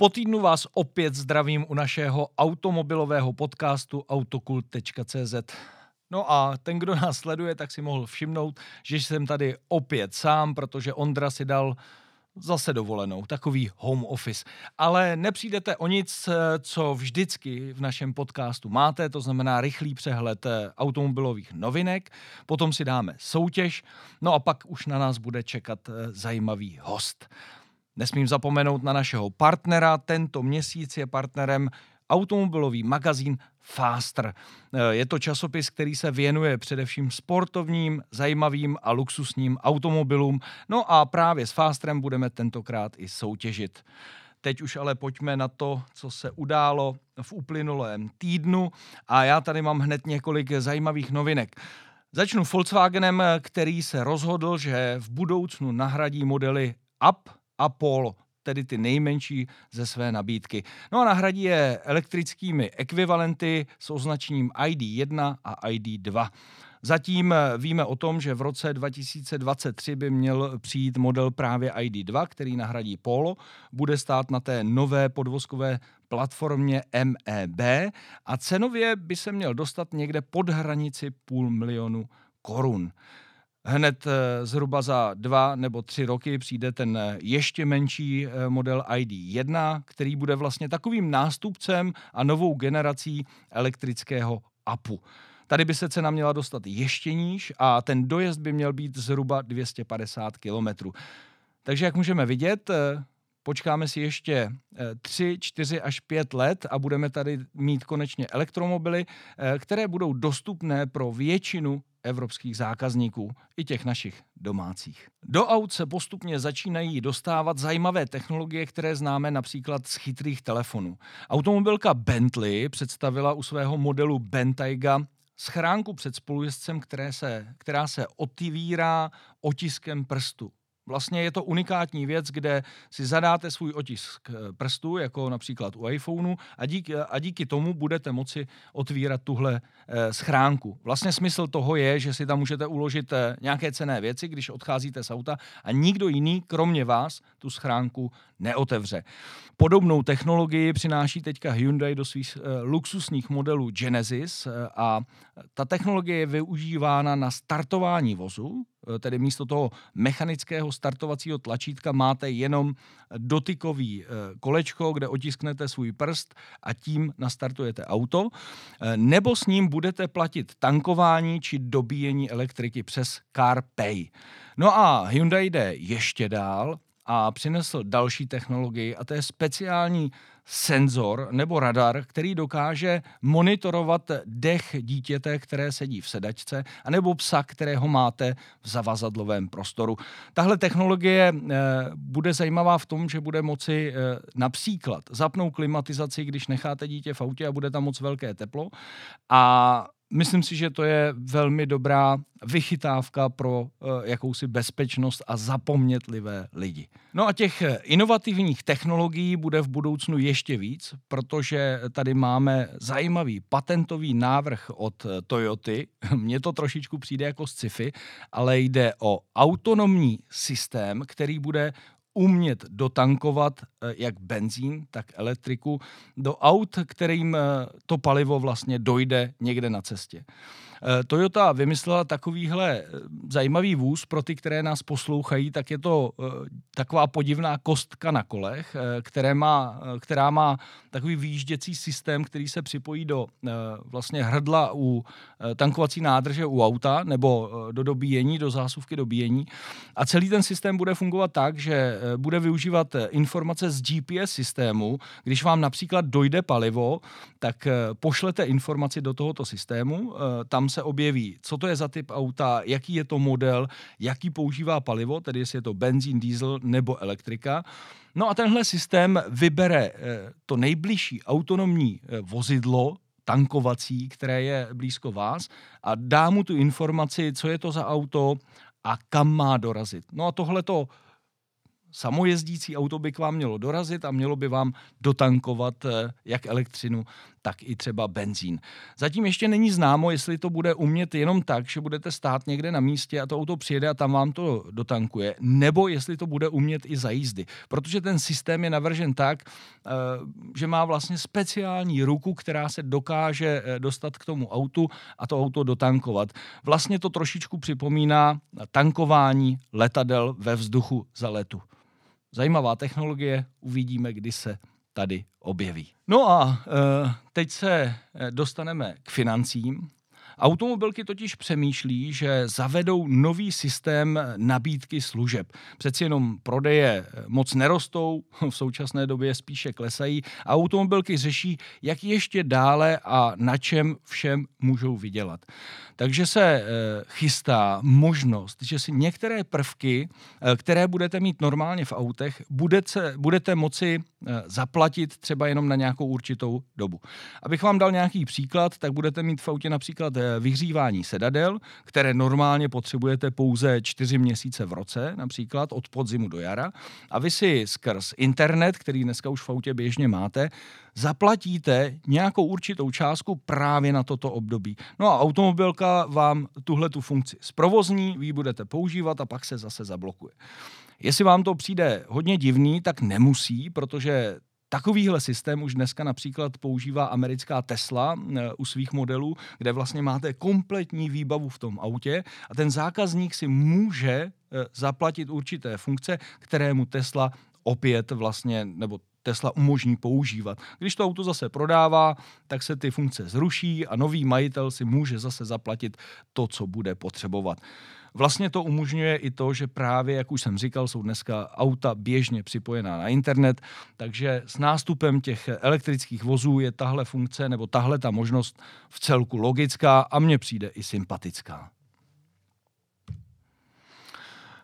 Po týdnu vás opět zdravím u našeho automobilového podcastu autokult.cz. No a ten, kdo nás sleduje, tak si mohl všimnout, že jsem tady opět sám, protože Ondra si dal zase dovolenou, takový home office. Ale nepřijdete o nic, co vždycky v našem podcastu máte, to znamená rychlý přehled automobilových novinek, potom si dáme soutěž, no a pak už na nás bude čekat zajímavý host. Nesmím zapomenout na našeho partnera. Tento měsíc je partnerem automobilový magazín Faster. Je to časopis, který se věnuje především sportovním, zajímavým a luxusním automobilům. No a právě s Fasterem budeme tentokrát i soutěžit. Teď už ale pojďme na to, co se událo v uplynulém týdnu a já tady mám hned několik zajímavých novinek. Začnu Volkswagenem, který se rozhodl, že v budoucnu nahradí modely Up a Polo, tedy ty nejmenší ze své nabídky. No a nahradí je elektrickými ekvivalenty s označením ID1 a ID2. Zatím víme o tom, že v roce 2023 by měl přijít model právě ID2, který nahradí Polo, bude stát na té nové podvozkové platformě MEB a cenově by se měl dostat někde pod hranici půl milionu korun. Hned eh, zhruba za dva nebo tři roky přijde ten eh, ještě menší eh, model ID1, který bude vlastně takovým nástupcem a novou generací elektrického APu. Tady by se cena měla dostat ještě níž a ten dojezd by měl být zhruba 250 km. Takže jak můžeme vidět, počkáme si ještě 3, 4 až 5 let a budeme tady mít konečně elektromobily, které budou dostupné pro většinu evropských zákazníků, i těch našich domácích. Do aut se postupně začínají dostávat zajímavé technologie, které známe například z chytrých telefonů. Automobilka Bentley představila u svého modelu Bentayga schránku před spolujezdcem, které se, která se otvírá otiskem prstu. Vlastně je to unikátní věc, kde si zadáte svůj otisk eh, prstu, jako například u iPhoneu, a díky, a díky tomu budete moci otvírat tuhle eh, schránku. Vlastně smysl toho je, že si tam můžete uložit eh, nějaké cené věci, když odcházíte z auta a nikdo jiný, kromě vás, tu schránku neotevře. Podobnou technologii přináší teďka Hyundai do svých luxusních modelů Genesis a ta technologie je využívána na startování vozu, Eh, tedy místo toho mechanického startovacího tlačítka máte jenom dotykový eh, kolečko, kde otisknete svůj prst a tím nastartujete auto, eh, nebo s ním budete platit tankování či dobíjení elektriky přes CarPay. No a Hyundai jde ještě dál a přinesl další technologii a to je speciální senzor nebo radar, který dokáže monitorovat dech dítěte, které sedí v sedačce, anebo psa, kterého máte v zavazadlovém prostoru. Tahle technologie e, bude zajímavá v tom, že bude moci e, například zapnout klimatizaci, když necháte dítě v autě a bude tam moc velké teplo a Myslím si, že to je velmi dobrá vychytávka pro uh, jakousi bezpečnost a zapomnětlivé lidi. No a těch eh, inovativních technologií bude v budoucnu ještě víc, protože tady máme zajímavý patentový návrh od eh, Toyoty. Mně to trošičku přijde jako sci-fi, ale jde o autonomní systém, který bude umět dotankovat eh, jak benzín, tak elektriku do aut, kterým eh, to palivo vlastně dojde někde na cestě. Eh, Toyota vymyslela takovýhle eh, zajímavý vůz pro ty, které nás poslouchají, tak je to eh, taková podivná kostka na kolech, které má, která má takový výjížděcí systém, který se připojí do vlastně hrdla u tankovací nádrže u auta nebo do dobíjení, do zásuvky dobíjení. A celý ten systém bude fungovat tak, že bude využívat informace z GPS systému. Když vám například dojde palivo, tak pošlete informaci do tohoto systému, tam se objeví, co to je za typ auta, jaký je to model, jaký používá palivo, tedy jestli je to benzín, diesel nebo elektrika. No a tenhle systém vybere eh, to nejbližší autonomní eh, vozidlo, tankovací, které je blízko vás a dá mu tu informaci, co je to za auto a kam má dorazit. No a tohle to samojezdící auto by k vám mělo dorazit a mělo by vám dotankovat eh, jak elektřinu, tak i třeba benzín. Zatím ještě není známo, jestli to bude umět jenom tak, že budete stát někde na místě a to auto přijede a tam vám to dotankuje, nebo jestli to bude umět i za jízdy. Protože ten systém je navržen tak, eh, že má vlastně speciální ruku, která se dokáže eh, dostat k tomu autu a to auto dotankovat. Vlastně to trošičku připomíná tankování letadel ve vzduchu za letu. Zajímavá technologie, uvidíme, kdy se tady objeví. No a e, teď se e, dostaneme k financím. Automobilky totiž přemýšlí, že zavedou nový systém nabídky služeb. Přeci jenom prodeje moc nerostou, v současné době spíše klesají a automobilky řeší, jak ještě dále a na čem všem můžou vydělat. Takže se eh, chystá možnost, že si některé prvky, eh, které budete mít normálně v autech, budete, budete moci eh, zaplatit třeba jenom na nějakou určitou dobu. Abych vám dal nějaký příklad, tak budete mít v autě například vyhřívání sedadel, které normálně potřebujete pouze čtyři měsíce v roce, například od podzimu do jara. A vy si skrz internet, který dneska už v autě běžně máte, zaplatíte nějakou určitou částku právě na toto období. No a automobilka vám tuhle tu funkci zprovozní, vy ji budete používat a pak se zase zablokuje. Jestli vám to přijde hodně divný, tak nemusí, protože Takovýhle systém už dneska například používá americká Tesla eh, u svých modelů, kde vlastně máte kompletní výbavu v tom autě a ten zákazník si může eh, zaplatit určité funkce, které mu Tesla opět vlastně, nebo Tesla umožní používat. Když to auto zase prodává, tak se ty funkce zruší a nový majitel si může zase zaplatit to, co bude potřebovat. Vlastně to umožňuje i to, že právě, jak už jsem říkal, jsou dneska auta běžně připojená na internet, takže s nástupem těch elektrických vozů je tahle funkce nebo tahle ta možnost v celku logická a mně přijde i sympatická.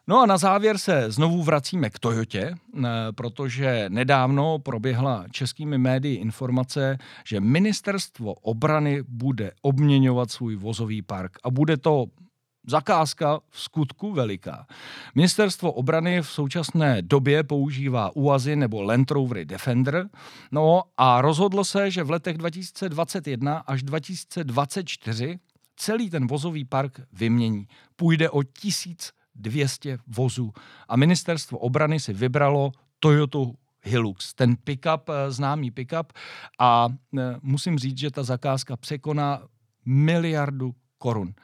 No a na závěr se znovu vracíme k Toyotě, eh, protože nedávno proběhla českými médii informace, že ministerstvo obrany bude obměňovat svůj vozový park a bude to zakázka v skutku veliká. Ministerstvo obrany v současné době používá UAZy nebo Land Rovery Defender, no a rozhodlo se, že v letech 2021 až 2024 celý ten vozový park vymění. Půjde o tisíc 200 vozů. A ministerstvo obrany si vybralo Toyota Hilux, ten pickup, eh, známý pickup a eh, musím říct, že ta zakázka překoná miliardu korun.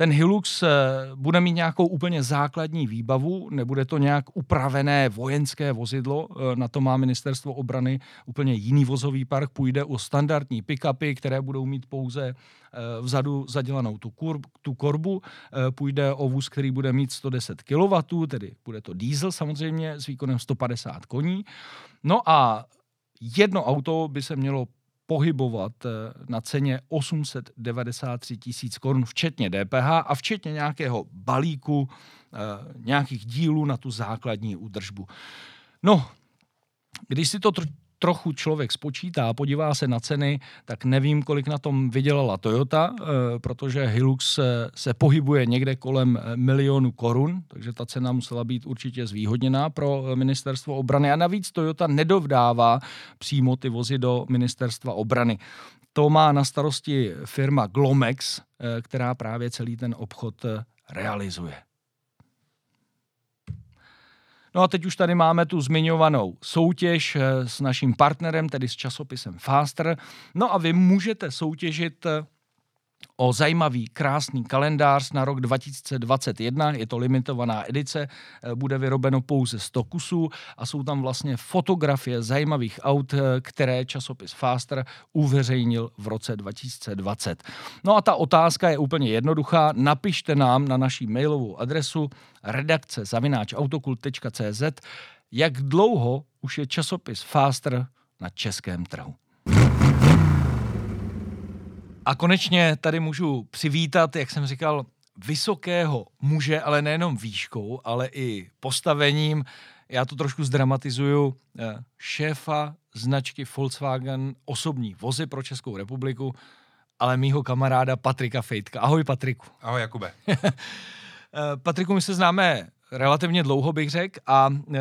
Ten Hilux eh, bude mít nějakou úplně základní výbavu, nebude to nějak upravené vojenské vozidlo, eh, na to má ministerstvo obrany úplně jiný vozový park, půjde o standardní pick-upy, které budou mít pouze eh, vzadu zadělanou tu, kur, tu korbu, půjde o vůz, který bude mít 110 kW, tedy bude to diesel samozřejmě s výkonem 150 koní. No a jedno auto by se mělo pohybovat eh, na ceně 893 tisíc korun, včetně DPH a včetně nějakého balíku, eh, nějakých dílů na tu základní údržbu. No, když si to trochu člověk spočítá a podívá se na ceny, tak nevím, kolik na tom vydělala Toyota, eh, protože Hilux se pohybuje někde kolem eh, milionu korun, takže ta cena musela být určitě zvýhodněná pro eh, ministerstvo obrany. A navíc Toyota nedovdává přímo ty vozy do ministerstva obrany. To má na starosti firma Glomex, která právě celý ten obchod realizuje. No a teď už tady máme tu zmiňovanou soutěž eh, s naším partnerem, tedy s časopisem Faster. No a vy můžete soutěžit eh, o zajímavý, krásný kalendář na rok 2021. Je to limitovaná edice, eh, bude vyrobeno pouze 100 kusů a jsou tam vlastně fotografie zajímavých aut, eh, které časopis Faster uveřejnil v roce 2020. No a ta otázka je úplně jednoduchá. Napište nám na naší mailovou adresu redakce zavináčautokult.cz jak dlouho už je časopis Faster na českém trhu. A konečně tady můžu přivítat, jak jsem říkal, vysokého muže, ale nejenom výškou, ale i postavením. Já to trošku zdramatizuju. Eh, šéfa značky Volkswagen osobní vozy pro Českou republiku, ale mýho kamaráda Patrika Fejtka. Ahoj Patriku. Ahoj Jakube. Eh, Patriku, my se známe relativně dlouho bych řekl a e,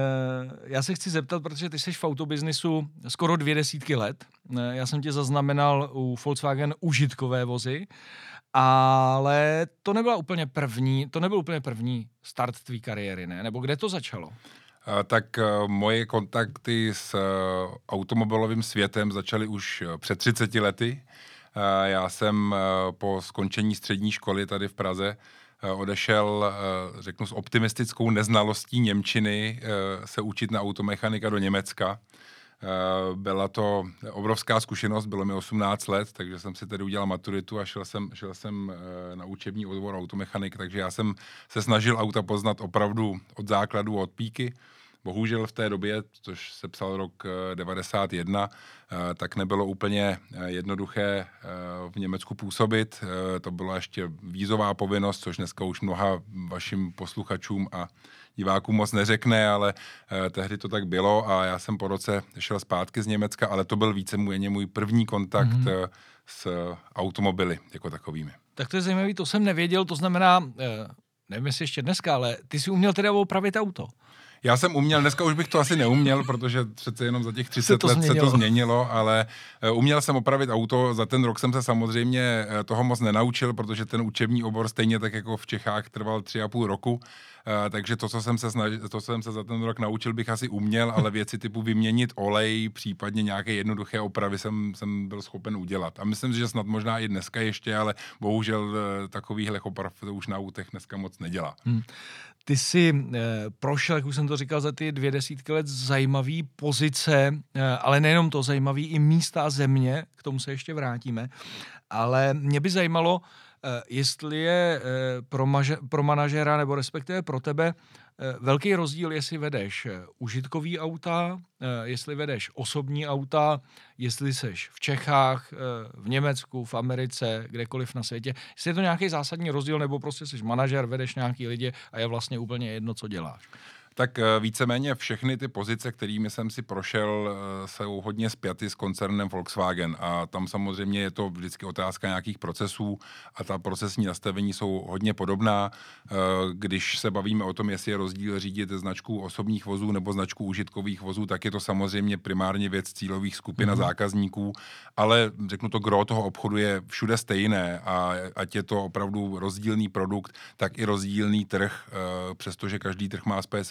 já se chci zeptat, protože ty jsi v autobiznisu skoro dvě desítky let. E, já jsem tě zaznamenal u Volkswagen užitkové vozy, ale to nebyla úplně první, to nebyl úplně první start tvý kariéry, ne? Nebo kde to začalo? Tak e, moje kontakty s e, automobilovým světem začaly už e, před 30 lety. Já jsem po skončení střední školy tady v Praze odešel, řeknu, s optimistickou neznalostí Němčiny se učit na automechanika do Německa. Byla to obrovská zkušenost, bylo mi 18 let, takže jsem si tedy udělal maturitu a šel jsem, šel jsem na učební odbor automechanik, takže já jsem se snažil auta poznat opravdu od základu, od píky. Bohužel v té době, což se psal rok 91, eh, eh, tak nebylo úplně eh, jednoduché v Německu působit. To byla ještě vízová povinnost, což dneska už mnoha vašim posluchačům a divákům moc neřekne, ale tehdy to tak bylo a já jsem po roce šel zpátky z Německa, ale to byl víceméně můj první kontakt mm-hmm. s automobily jako takovými. Tak to je zajímavé, to jsem nevěděl, to znamená, nevím jestli ještě dneska, ale ty si uměl teda opravit auto. Já jsem uměl, dneska už bych to asi neuměl, protože přece jenom za těch 30 se let změnilo. se to změnilo, ale eh, uměl jsem opravit auto, za ten rok jsem se samozřejmě eh, toho moc nenaučil, protože ten učební obor stejně tak jako v Čechách trval tři a půl roku, takže to co, jsem se snažil, to, co jsem se za ten rok naučil, bych asi uměl, ale věci typu vyměnit olej, případně nějaké jednoduché opravy jsem, jsem byl schopen udělat. A myslím si, že snad možná i dneska ještě, ale bohužel uh, takovýchhle oprav to už na autech dneska moc nedělá. Hmm. Ty jsi eh, prošel, jak už jsem to říkal, za ty dvě desítky let zajímavý pozice, eh, ale nejenom to, zajímavý i místa a země, k tomu se ještě vrátíme, ale mě by zajímalo, eh, jestli je eh, pro, maže, pro manažera nebo respektive pro tebe Eh, velký rozdíl, jestli vedeš eh, užitkový auta, eh, jestli vedeš osobní auta, jestli seš v Čechách, v Německu, v Americe, kdekoliv na světě. Jestli je to nějaký zásadní rozdíl, nebo prostě jsi manažer, vedeš nějaký lidi a je vlastně úplně jedno, co děláš tak eh, víceméně všechny ty pozice, kterými jsem si prošel, eh, jsou hodně spjaty s koncernem Volkswagen a tam samozřejmě je to vždycky otázka nějakých procesů a ta procesní nastavení jsou hodně podobná. Eh, když se bavíme o tom, jestli je rozdíl řídit značku osobních vozů nebo značku užitkových vozů, tak je to samozřejmě primárně věc cílových skupin mm-hmm. a mhm. zákazníků, ale řeknu to, gro toho obchodu je všude stejné a ať je to opravdu rozdílný produkt, tak i rozdílný trh, přestože každý trh má své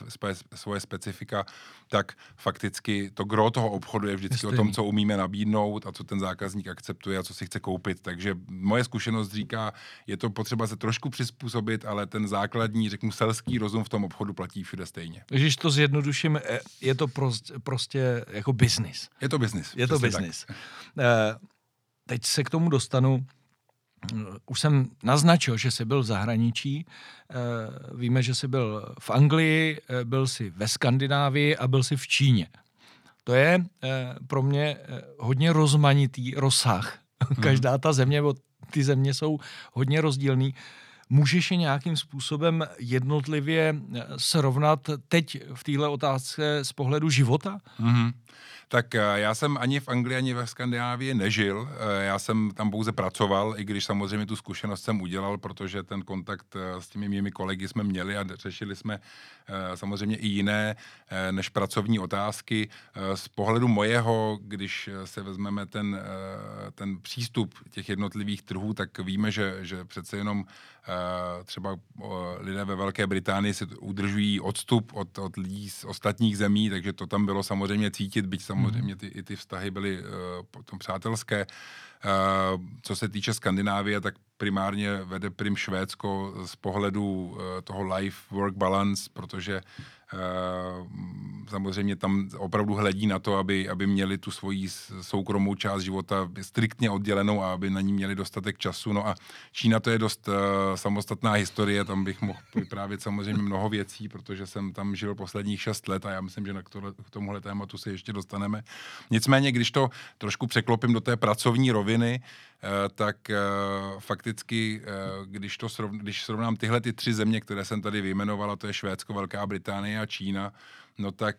svoje specifika, tak fakticky to gro toho obchodu je vždycky Jistý. o tom, co umíme nabídnout a co ten zákazník akceptuje a co si chce koupit. Takže moje zkušenost říká, je to potřeba se trošku přizpůsobit, ale ten základní, řeknu, selský rozum v tom obchodu platí všude stejně. Když to zjednoduším, eh, je to prostě, prostě jako business. Je to business. Je to business. Eh, teď se k tomu dostanu už jsem naznačil, že jsi byl v zahraničí. Eh, víme, že jsi byl v Anglii, eh, byl jsi ve Skandinávii a byl jsi v Číně. To je eh, pro mě hodně rozmanitý rozsah. Každá ta země, bo ty země jsou hodně rozdílný. Můžeš je nějakým způsobem jednotlivě srovnat teď v téhle otázce z pohledu života? Mm-hmm. Tak eh, já jsem ani v Anglii, ani ve Skandinávii nežil. Eh, já jsem tam pouze pracoval, i když samozřejmě tu zkušenost jsem udělal, protože ten kontakt eh, s těmi mými kolegy jsme měli a řešili jsme samozřejmě i jiné než pracovní otázky. Z pohledu mojeho, když se vezmeme ten, ten přístup těch jednotlivých trhů, tak víme, že, že přece jenom třeba lidé ve Velké Británii si udržují odstup od, od lidí z ostatních zemí, takže to tam bylo samozřejmě cítit, byť samozřejmě ty, i ty vztahy byly uh, potom přátelské. Uh, co se týče Skandinávie, tak primárně vede prim Švédsko z pohledu uh, toho life-work balance, protože Eh, samozřejmě tam opravdu hledí na to, aby, aby měli tu svoji soukromou část života striktně oddělenou a aby na ní měli dostatek času. No a Čína to je dost uh, samostatná historie, tam bych mohl vyprávět samozřejmě mnoho věcí, protože jsem tam žil posledních šest let a já myslím, že na tohle, k tomuhle tématu se ještě dostaneme. Nicméně, když to trošku překlopím do té pracovní roviny, tak fakticky, když, to srov, když srovnám tyhle ty tři země, které jsem tady vyjmenovala, to je Švédsko, Velká Británie a Čína, No tak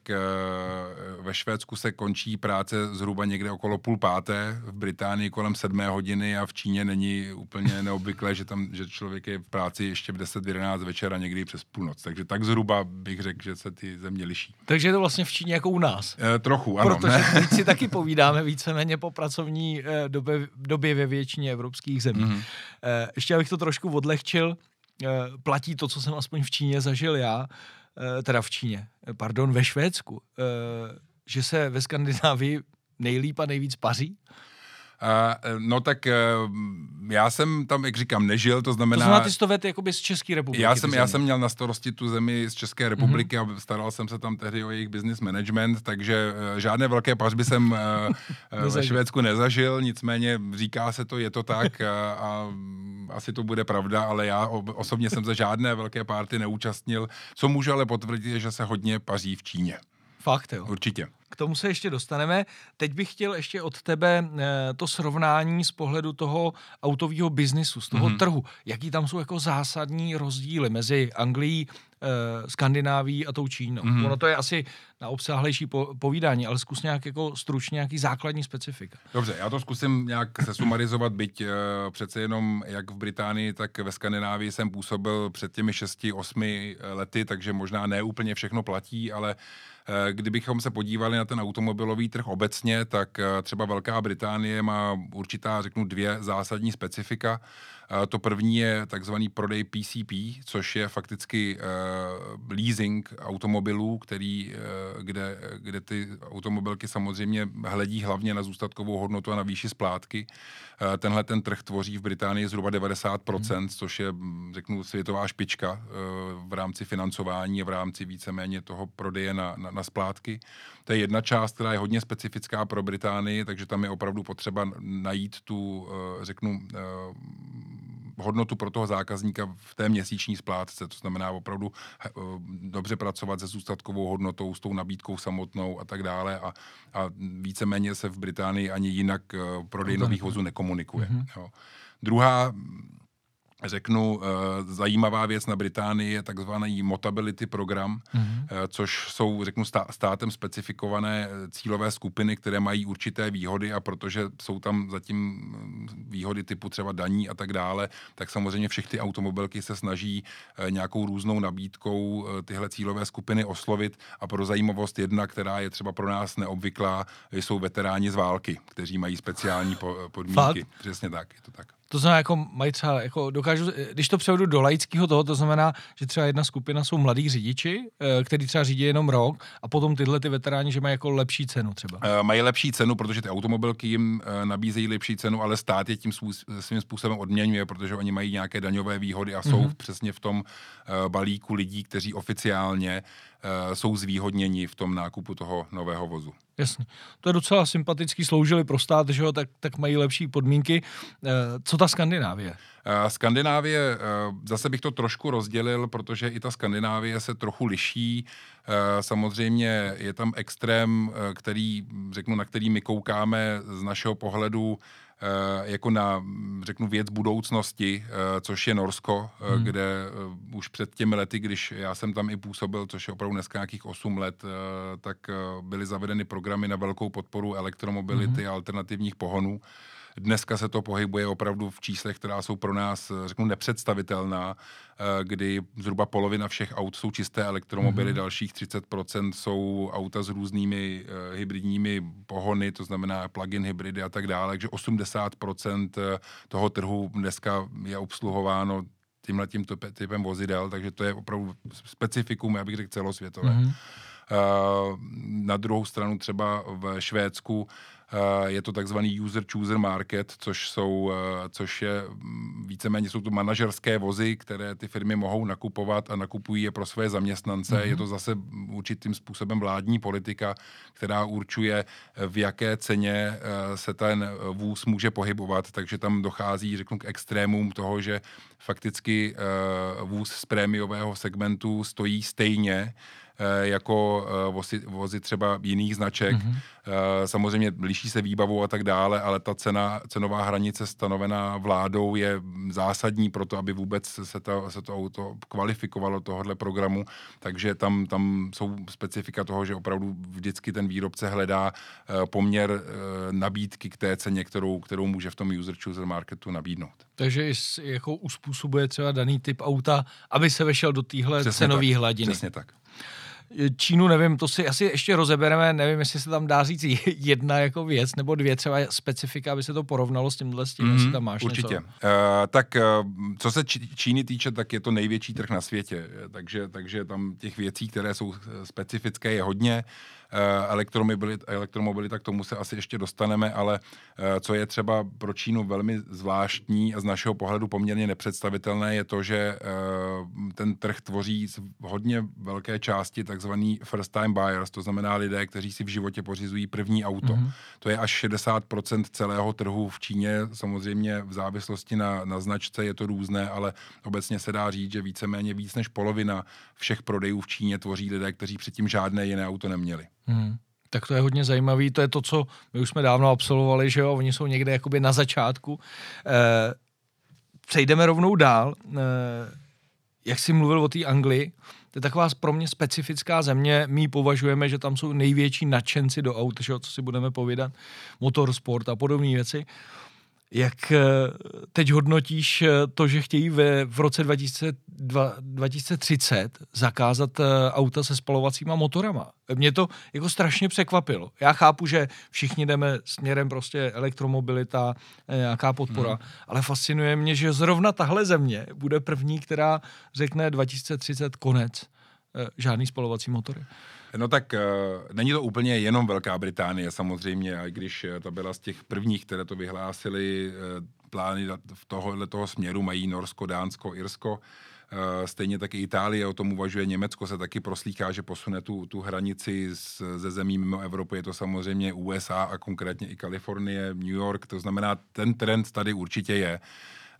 ve Švédsku se končí práce zhruba někde okolo půl páté, v Británii kolem sedmé hodiny a v Číně není úplně neobvyklé, že tam že člověk je v práci ještě v 10-11 večera, někdy přes půlnoc. Takže tak zhruba bych řekl, že se ty země liší. Takže je to vlastně v Číně jako u nás. E, trochu, ano. Protože teď si taky povídáme víceméně po pracovní e, době, době ve většině evropských zemí. Mm-hmm. E, ještě abych to trošku odlehčil, e, platí to, co jsem aspoň v Číně zažil já, teda v Číně, pardon, ve Švédsku, e, že se ve Skandinávii nejlíp a nejvíc paří? Uh, no tak uh, já jsem tam, jak říkám, nežil, to znamená... To znamená, ty jsi to vedl jakoby z České republiky. Já jsem, já jsem měl na starosti tu zemi z České republiky mm-hmm. a staral jsem se tam tehdy o jejich business management, takže uh, žádné velké pařby jsem ve Švédsku nezažil, nicméně říká se to, je to tak a, a asi to bude pravda, ale já osobně jsem za žádné velké párty neúčastnil. Co můžu ale potvrdit, je, že se hodně paří v Číně. Fakt, jo. Určitě. K tomu se ještě dostaneme. Teď bych chtěl ještě od tebe eh, to srovnání z pohledu toho autového biznisu, z toho mm-hmm. trhu. Jaký tam jsou jako zásadní rozdíly mezi Anglií, eh, Skandinávií a tou Čínou? Mm-hmm. Ono to je asi na obsáhlejší po, povídání, ale zkus nějak jako stručně nějaký základní specifika. Dobře, já to zkusím nějak se sumarizovat, byť uh, přece jenom jak v Británii, tak ve Skandinávii jsem působil před těmi 6-8 lety, takže možná ne úplně všechno platí, ale kdybychom se podívali na ten automobilový trh obecně, tak uh, třeba Velká Británie má určitá, řeknu, dvě zásadní specifika. To první je takzvaný prodej PCP, což je fakticky uh, leasing automobilů, který, uh, kde, kde ty automobilky samozřejmě hledí hlavně na zůstatkovou hodnotu a na výši splátky. Uh, tenhle ten trh tvoří v Británii zhruba 90%, hmm. což je, řeknu, světová špička v rámci financování a v rámci víceméně toho prodeje na, na, na splátky. To je jedna část, která je hodně specifická pro Británii, takže tam je opravdu potřeba najít tu, řeknu, hodnotu pro toho zákazníka v té měsíční splátce. To znamená opravdu eh, dobře pracovat se zůstatkovou hodnotou, s tou nabídkou samotnou a tak dále. A, a víceméně se v Británii ani jinak eh, prodej nových vozů nekomunikuje. Mm-hmm. Jo. Druhá řeknu, eh, zajímavá věc na Británii je takzvaný Motability program, mm-hmm. což jsou, řeknu, státem specifikované eh, cílové skupiny, které mají určité výhody a protože jsou tam zatím mm, výhody typu třeba daní a tak dále, tak samozřejmě všechny automobilky se snaží nějakou různou nabídkou tyhle cílové skupiny oslovit a pro zajímavost jedna, která je třeba pro nás neobvyklá, jsou veteráni z války, kteří mají speciální podmínky. Fakt? Přesně tak, je to tak. To znamená, jako mají třeba, jako dokážu, když to převedu do laického toho, to znamená, že třeba jedna skupina jsou mladí řidiči, eh, kteří třeba řídí jenom rok, a potom tyhle ty veteráni, že mají jako lepší cenu třeba. Uh, mají lepší cenu, protože ty automobilky jim uh, nabízejí lepší cenu, ale stát je tím svým způsobem odměňuje, protože oni mají nějaké daňové výhody a jsou mm-hmm. přesně v tom balíku lidí, kteří oficiálně jsou zvýhodněni v tom nákupu toho nového vozu. Jasně. To je docela sympatický, sloužili pro stát, že jo, tak, tak mají lepší podmínky. Eh, co ta Skandinávie? Eh, Skandinávie, eh, zase bych to trošku rozdělil, protože i ta Skandinávie se trochu liší. Samozřejmě je tam extrém, který, řeknu, na který my koukáme z našeho pohledu Eh, jako na, řeknu, věc budoucnosti, eh, což je Norsko, eh, hmm. kde už před těmi lety, když já jsem tam i působil, což je opravdu dneska nějakých 8 let, tak byly zavedeny programy na velkou podporu elektromobility hmm. a alternativních pohonů. Dneska se to pohybuje opravdu v číslech, která jsou pro nás, řeknu, nepředstavitelná, eh, kdy zhruba polovina všech aut jsou čisté elektromobily, mm-hmm. dalších 30% jsou auta s různými uh, hybridními pohony, to znamená plug-in hybridy a tak dále, takže 80% eh, toho trhu dneska je obsluhováno tímhle tím typem vozidel, takže to je opravdu specifikum, já bych řekl celosvětové. Mm-hmm. Na druhou stranu třeba v Švédsku Eh, je to takzvaný user chooser market, což jsou, eh, což je mm, víceméně jsou to manažerské vozy, které ty firmy mohou nakupovat a nakupují je pro své zaměstnance. Mm-hmm. Je to zase určitým způsobem vládní politika, která určuje, v jaké ceně eh, se ten vůz může pohybovat, takže tam dochází, řeknu, k extrémům toho, že fakticky vůz z prémiového segmentu stojí stejně jako vozy, vozy třeba jiných značek. Mm-hmm. Samozřejmě liší se výbavou a tak dále, ale ta cena, cenová hranice stanovená vládou je zásadní pro to, aby vůbec se to, se to auto kvalifikovalo tohohle programu, takže tam, tam jsou specifika toho, že opravdu vždycky ten výrobce hledá poměr nabídky k té ceně, kterou, kterou může v tom user chooser marketu nabídnout. Takže jako uspůsobuje třeba daný typ auta, aby se vešel do téhle cenové hladiny. Přesně tak. Čínu nevím, to si asi ještě rozebereme, nevím, jestli se tam dá říct jedna jako věc nebo dvě třeba specifika, aby se to porovnalo s tímhle, s tím, mm, jestli tam máš Určitě. Něco. Uh, tak uh, co se Číny týče, tak je to největší trh na světě, takže, takže tam těch věcí, které jsou specifické, je hodně. Uh, Eh, elektromobilita, elektromobilita, k tomu se asi ještě dostaneme, ale eh, co je třeba pro Čínu velmi zvláštní a z našeho pohledu poměrně nepředstavitelné, je to, že eh, ten trh tvoří z hodně velké části takzvaný first time buyers, to znamená lidé, kteří si v životě pořizují první auto. Mm-hmm. To je až 60% celého trhu v Číně, samozřejmě v závislosti na, na značce je to různé, ale obecně se dá říct, že víceméně víc než polovina všech prodejů v Číně tvoří lidé, kteří předtím žádné jiné auto neměli. Hmm. Tak to je hodně zajímavý, to je to, co my už jsme dávno absolvovali, že jo, oni jsou někde jakoby na začátku. Eh, přejdeme rovnou dál. Eh, jak jsi mluvil o té Anglii, to je taková pro mě specifická země. My považujeme, že tam jsou největší nadšenci do aut, že co si budeme povídat, motorsport a podobné věci. Jak eh, teď hodnotíš eh, to, že chtějí ve, v roce 2002, 2030 zakázat eh, auta se spalovacíma motorama? Mě to jako strašně překvapilo. Já chápu, že všichni jdeme směrem prostě elektromobilita, nějaká podpora, hmm. ale fascinuje mě, že zrovna tahle země bude první, která řekne 2030 konec žádný spalovací motory. No tak uh, není to úplně jenom Velká Británie samozřejmě, i když uh, to byla z těch prvních, které to vyhlásili, uh, plány v tohohle toho směru mají Norsko, Dánsko, Irsko. Stejně tak i Itálie o tom uvažuje, Německo se taky proslýchá, že posune tu, tu hranici z, ze zemí mimo Evropy, je to samozřejmě USA a konkrétně i Kalifornie, New York, to znamená, ten trend tady určitě je.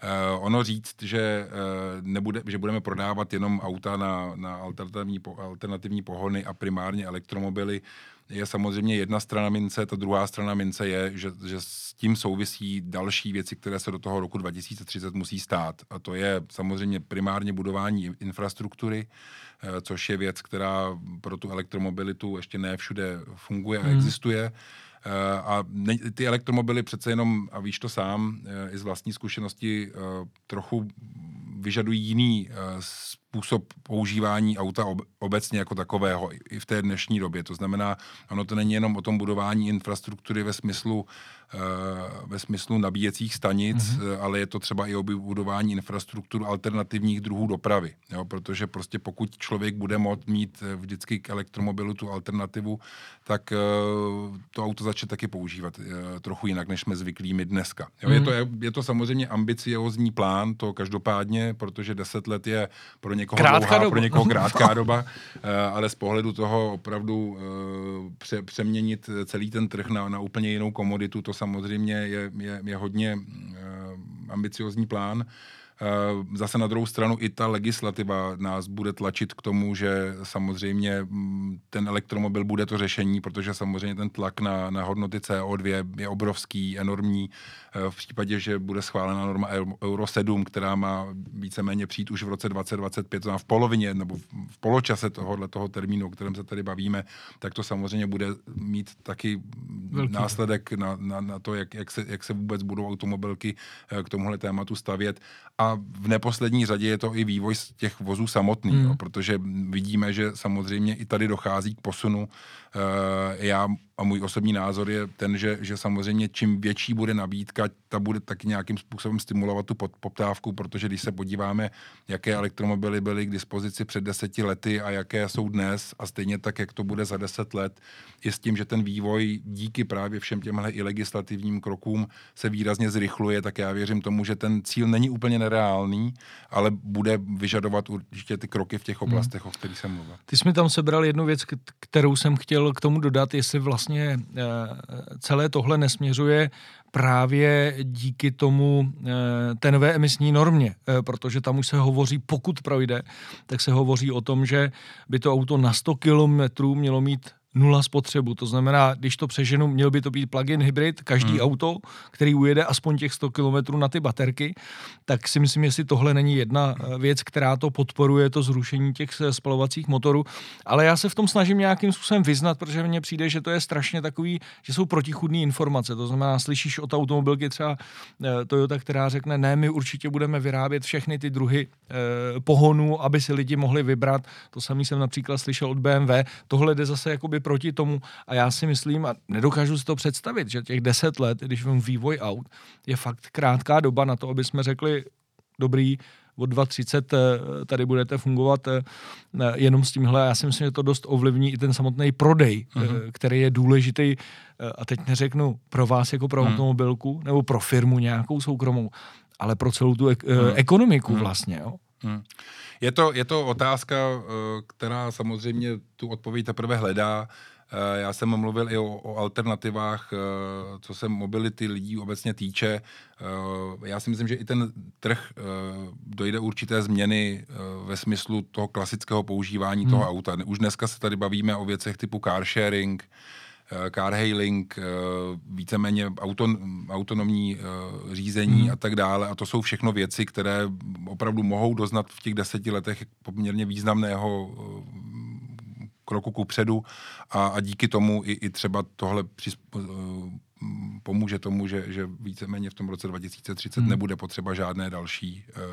Uh, ono říct, že, uh, nebude, že budeme prodávat jenom auta na, na alternativní, alternativní pohony a primárně elektromobily, je samozřejmě jedna strana mince, ta druhá strana mince je, že, že s tím souvisí další věci, které se do toho roku 2030 musí stát. A to je samozřejmě primárně budování infrastruktury, uh, což je věc, která pro tu elektromobilitu ještě ne všude funguje a hmm. existuje. Eh, a ty elektromobily přece jenom, a víš to sám, eh, i z vlastní zkušenosti, eh, trochu vyžadují jiný způsob používání auta obecně jako takového i v té dnešní době. To znamená, ono to není jenom o tom budování infrastruktury ve smyslu ve smyslu nabíjecích stanic, mm-hmm. ale je to třeba i o budování infrastruktur alternativních druhů dopravy. Jo? Protože prostě pokud člověk bude moct mít vždycky k elektromobilu tu alternativu, tak to auto začne taky používat trochu jinak, než jsme zvyklí my dneska. Jo? Mm-hmm. Je, to, je to samozřejmě ambiciozní plán, to každopádně, protože deset let je pro někoho krátká dlouhá, doba. pro někoho krátká doba, ale z pohledu toho opravdu pře, přeměnit celý ten trh na, na úplně jinou komoditu, to samozřejmě je, je, je hodně uh, ambiciozní plán. Eh, zase na druhou stranu i ta legislativa nás bude tlačit k tomu, že samozřejmě mm, ten elektromobil bude to řešení, protože samozřejmě ten tlak na, na hodnoty CO2 je obrovský, enormní. Eh, v případě, že bude schválena norma Euro 7, která má víceméně přijít už v roce 2025, to v polovině nebo v poločase tohohle toho termínu, o kterém se tady bavíme, tak to samozřejmě bude mít taky Velký. následek na, na, na to, jak, jak, se, jak se vůbec budou automobilky eh, k tomuhle tématu stavět. A v neposlední řadě je to i vývoj těch vozů samotných, mm. no, protože vidíme, že samozřejmě i tady dochází k posunu. Uh, já a můj osobní názor je ten, že, že samozřejmě čím větší bude nabídka, ta bude taky nějakým způsobem stimulovat tu poptávku, protože když se podíváme, jaké elektromobily byly k dispozici před deseti lety a jaké jsou dnes a stejně tak, jak to bude za deset let, i s tím, že ten vývoj díky právě všem těmhle i legislativním krokům se výrazně zrychluje, tak já věřím tomu, že ten cíl není úplně nereálný, ale bude vyžadovat určitě ty kroky v těch oblastech, hmm. o kterých jsem mluvil. Ty jsi mi tam sebral jednu věc, kterou jsem chtěl k tomu dodat, jestli vlastně vlastně celé tohle nesměřuje právě díky tomu té nové emisní normě, protože tam už se hovoří, pokud projde, tak se hovoří o tom, že by to auto na 100 kilometrů mělo mít nula spotřebu. To znamená, když to přeženu, měl by to být plug-in hybrid, každý hmm. auto, který ujede aspoň těch 100 km na ty baterky, tak si myslím, jestli tohle není jedna eh, věc, která to podporuje, to zrušení těch eh, spalovacích motorů. Ale já se v tom snažím nějakým způsobem vyznat, protože mně přijde, že to je strašně takový, že jsou protichudné informace. To znamená, slyšíš od automobilky třeba eh, Toyota, která řekne, ne, my určitě budeme vyrábět všechny ty druhy eh, pohonů, aby si lidi mohli vybrat. To samý jsem například slyšel od BMW. Tohle jde zase jakoby proti tomu. A já si myslím, a nedokážu si to představit, že těch deset let, když mám vývoj aut, je fakt krátká doba na to, aby jsme řekli, dobrý, od 2030 eh, tady budete fungovat eh, jenom s tímhle. Já si myslím, že to dost ovlivní i ten samotný prodej, uh-huh. který je důležitý. A teď neřeknu pro vás jako pro uh-huh. automobilku nebo pro firmu nějakou soukromou, ale pro celou tu ek- uh-huh. ekonomiku uh-huh. vlastně. Jo. Hmm. Je, to, je to otázka, eh, která samozřejmě tu odpověď teprve hledá. Eh, já jsem mluvil i o, o alternativách, eh, co se mobility lidí obecně týče. Já si myslím, že i ten trh dojde určité změny ve smyslu toho klasického používání hmm. toho auta. Už dneska se tady bavíme o věcech typu car sharing, Eh, car hailing, eh, víceméně auton, autonomní eh, řízení hmm. a tak dále. A to jsou všechno věci, které opravdu mohou doznat v těch deseti letech poměrně významného kroku ku předu a, a díky tomu i, i třeba tohle přisp- pomůže tomu, že, že víceméně v tom roce 2030 hmm. nebude potřeba žádné další uh,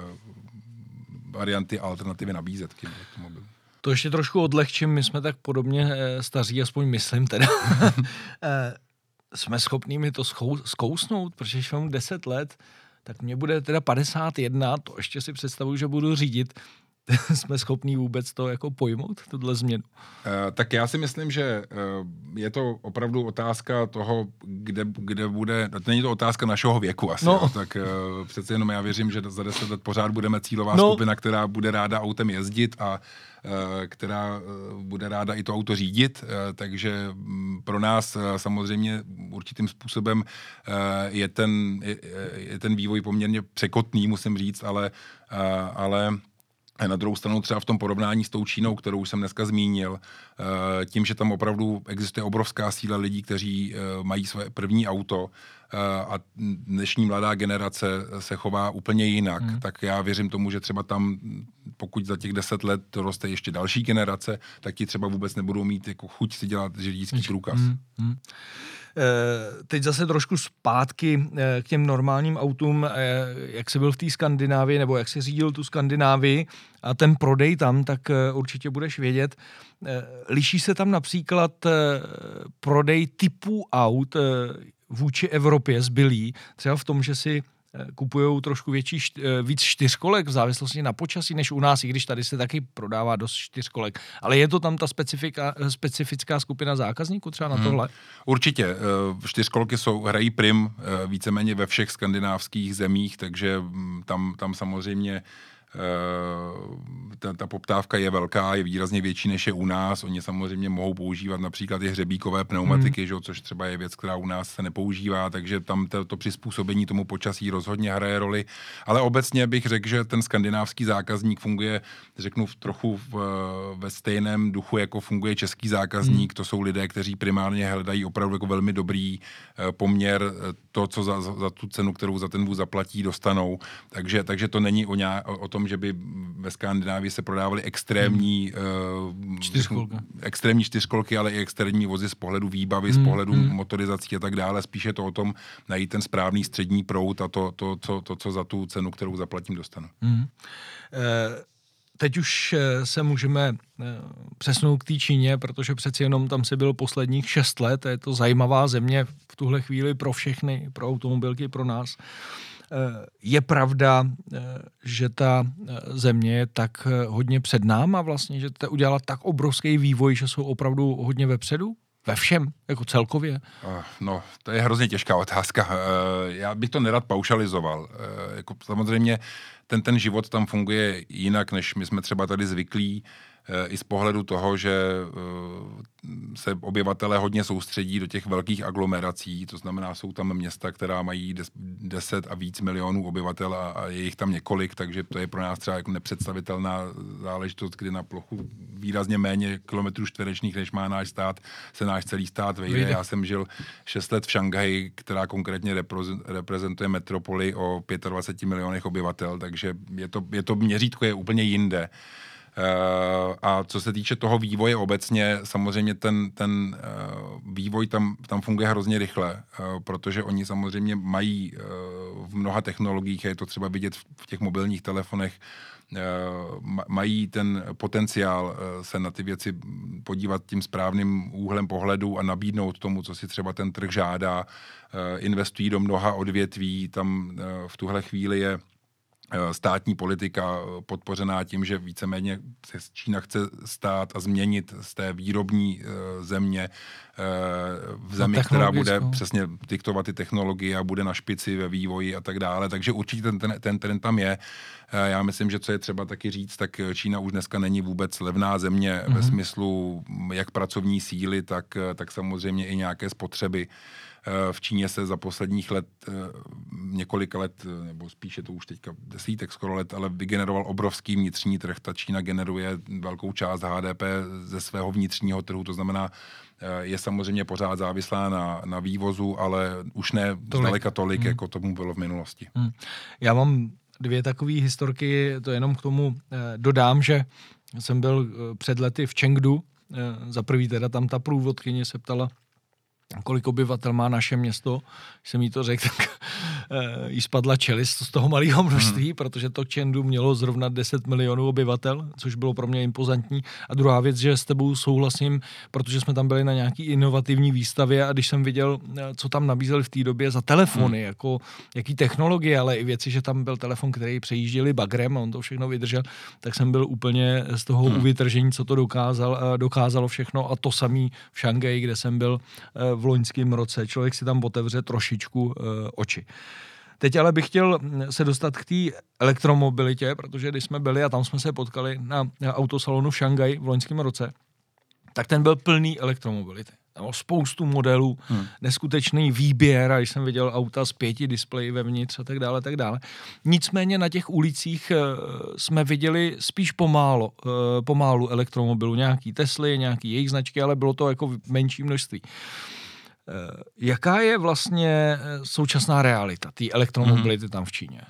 varianty a alternativy nabízet k automobilu. To ještě trošku odlehčím, my jsme tak podobně eh, staří, aspoň myslím teda. Eh, jsme schopní mi to zkousnout, protože když mám 10 let, tak mě bude teda 51, to ještě si představuju, že budu řídit. jsme schopní vůbec to jako pojmout, tuhle změnu? Uh, tak já si myslím, že uh, je to opravdu otázka toho, kde, kde bude, není to otázka našeho věku asi, no. jo, tak uh, přece jenom já věřím, že za deset let pořád budeme cílová no. skupina, která bude ráda autem jezdit a která bude ráda i to auto řídit, takže mm, pro nás samozřejmě určitým způsobem je ten, je ten vývoj poměrně překotný, musím říct, ale, ale na druhou stranu třeba v tom porovnání s tou Čínou, kterou jsem dneska zmínil, eh, tím, že tam opravdu existuje obrovská síla lidí, kteří eh, mají své první auto a dnešní mladá generace se chová úplně jinak, hmm. tak já věřím tomu, že třeba tam, pokud za těch deset let roste ještě další generace, tak ti třeba vůbec nebudou mít jako chuť si dělat řidičský průkaz. Hmm. Hmm. Eh, teď zase trošku zpátky eh, k těm normálním autům, eh, jak jsi byl v té Skandinávii, nebo jak jsi řídil tu Skandinávii a ten prodej tam, tak určitě budeš vědět. Liší se tam například prodej typů aut vůči Evropě zbylý, třeba v tom, že si kupují trošku větší, eh, víc čtyřkolek v závislosti na počasí než u nás, i když tady se taky prodává dost čtyřkolek. Ale je to tam ta specifika, specifická skupina zákazníků třeba na hmm. tohle? Určitě. Eh, čtyřkolky jsou, hrají prim eh, víceméně ve všech skandinávských zemích, takže mm, tam, tam samozřejmě Eh, ta, ta poptávka je velká, je výrazně větší než je u nás. Oni samozřejmě mohou používat například i hřebíkové pneumatiky, hmm. že, což třeba je věc, která u nás se nepoužívá, takže tam to, to přizpůsobení tomu počasí rozhodně hraje roli. Ale obecně bych řekl, že ten skandinávský zákazník funguje, řeknu, v trochu v, ve stejném duchu, jako funguje český zákazník. Hmm. To jsou lidé, kteří primárně hledají opravdu jako velmi dobrý eh, poměr eh, to, co za, za tu cenu, kterou za ten vůz zaplatí, dostanou. Takže, takže to není o, ně, o tom, že by ve Skandinávii se prodávaly extrémní hmm. čtyřkolky. extrémní čtyřkolky, ale i extrémní vozy z pohledu výbavy, hmm. z pohledu hmm. motorizací a tak dále. Spíše to o tom najít ten správný střední prout a to, to, to, to co za tu cenu, kterou zaplatím, dostanu. Hmm. Eh, teď už eh, se můžeme eh, přesnout k té Číně, protože přeci jenom tam se bylo posledních šest let. Je to zajímavá země v tuhle chvíli pro všechny, pro automobilky, pro nás. Eh, je pravda, eh, že ta eh, země je tak hodně před náma vlastně, že to udělala tak obrovský vývoj, že jsou opravdu hodně vepředu? Ve všem, jako celkově? No, to je hrozně těžká otázka. Já bych to nerad paušalizoval. Jako samozřejmě ten, ten život tam funguje jinak, než my jsme třeba tady zvyklí. I z pohledu toho, že se obyvatelé hodně soustředí do těch velkých aglomerací, to znamená, jsou tam města, která mají 10 a víc milionů obyvatel a, a je jich tam několik, takže to je pro nás třeba jako nepředstavitelná záležitost, kdy na plochu výrazně méně kilometrů čtverečních, než má náš stát, se náš celý stát vejde. Já jsem žil 6 let v Šanghaji, která konkrétně reprezentuje metropoli o 25 milionech obyvatel, takže je to, je to měřítko je úplně jinde. Eh, a co se týče toho vývoje obecně, samozřejmě ten, ten eh, vývoj tam, tam funguje hrozně rychle, eh, protože oni samozřejmě mají v mnoha technologiích, je to třeba vidět v těch mobilních telefonech, mají ten potenciál se na ty věci podívat tím správným úhlem pohledu a nabídnout tomu, co si třeba ten trh žádá. Investují do mnoha odvětví, tam v tuhle chvíli je státní politika eh, podpořená tím, že víceméně se Čína chce stát a změnit z té výrobní eh, země v zemi, která bude přesně diktovat ty technologie a bude na špici ve vývoji a tak dále. Takže určitě ten, ten, ten trend tam je. Já myslím, že co je třeba taky říct, tak Čína už dneska není vůbec levná země mm-hmm. ve mhm. smyslu jak pracovní síly, tak, tak samozřejmě i nějaké spotřeby. Eh, v Číně se za posledních let, eh, několik let, eh, nebo spíše to už teďka desítek skoro let, ale vygeneroval obrovský vnitřní trh. Ta Čína generuje velkou část HDP ze svého vnitřního trhu, to znamená, je samozřejmě pořád závislá na, na vývozu, ale už ne tolik. zdaleka tolik, hmm. jako tomu bylo v minulosti. Hmm. Já mám dvě takové historky, to jenom k tomu dodám, že jsem byl před lety v Chengdu, za prvý teda tam ta průvodkyně se ptala, kolik obyvatel má naše město. Když jsem jí to řekl, tak e, jí spadla čelist z toho malého množství, hmm. protože to Čendu mělo zrovna 10 milionů obyvatel, což bylo pro mě impozantní. A druhá věc, že s tebou souhlasím, protože jsme tam byli na nějaký inovativní výstavě a když jsem viděl, eh, co tam nabízeli v té době za telefony, hmm. jako jaký technologie, ale i věci, že tam byl telefon, který přejížděli bagrem a on to všechno vydržel, tak jsem byl úplně z toho hmm. uvytržení, co to dokázal, eh, dokázalo všechno a to samý v Šangaji, kde jsem byl v loňském roce. Člověk si tam otevře trošičku uh, oči. Teď ale bych chtěl se dostat k té elektromobilitě, protože když jsme byli a tam jsme se potkali na autosalonu v Šangaj v loňském roce, tak ten byl plný elektromobility. Tam bylo spoustu modelů, hmm. neskutečný výběr, a když jsem viděl auta s pěti displeji vevnitř a tak dále, tak dále. Nicméně na těch ulicích uh, jsme viděli spíš pomálo, uh, pomálu elektromobilů, nějaký Tesly, nějaký jejich značky, ale bylo to jako menší množství. Eh, jaká je vlastně eh, současná realita té elektromobility mm-hmm. tam v Číně?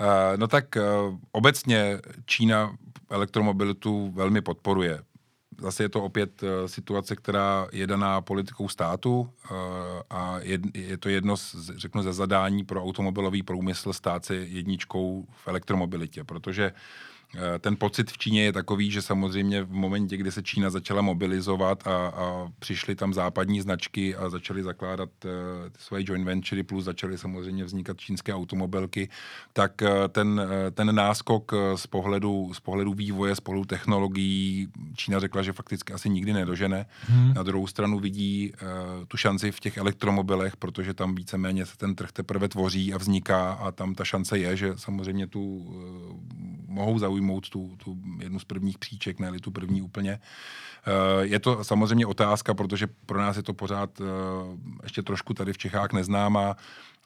Uh, no tak obecně Čína elektromobilitu velmi podporuje. Zase je to opět situace, která je daná politikou státu a je, to jedno, z, řeknu, ze zadání pro automobilový průmysl stát se jedničkou v elektromobilitě, protože Eh, ten pocit v Číně je takový, že samozřejmě v momentě, kdy se Čína začala mobilizovat a, a přišly tam západní značky a začaly zakládat uh, svoje joint venture, plus začaly samozřejmě vznikat čínské automobilky, tak uh, ten, uh, ten náskok z pohledu, z pohledu vývoje, z pohledu technologií, Čína řekla, že fakticky asi nikdy nedožene. Hmm. Na druhou stranu vidí uh, tu šanci v těch elektromobilech, protože tam víceméně se ten trh teprve tvoří a vzniká a tam ta šance je, že samozřejmě tu uh, mohou zaujmout zaujmout tu, tu jednu z prvních příček, ne tu první úplně. Eh, je to samozřejmě otázka, protože pro nás je to pořád eh, ještě trošku tady v Čechách neznámá.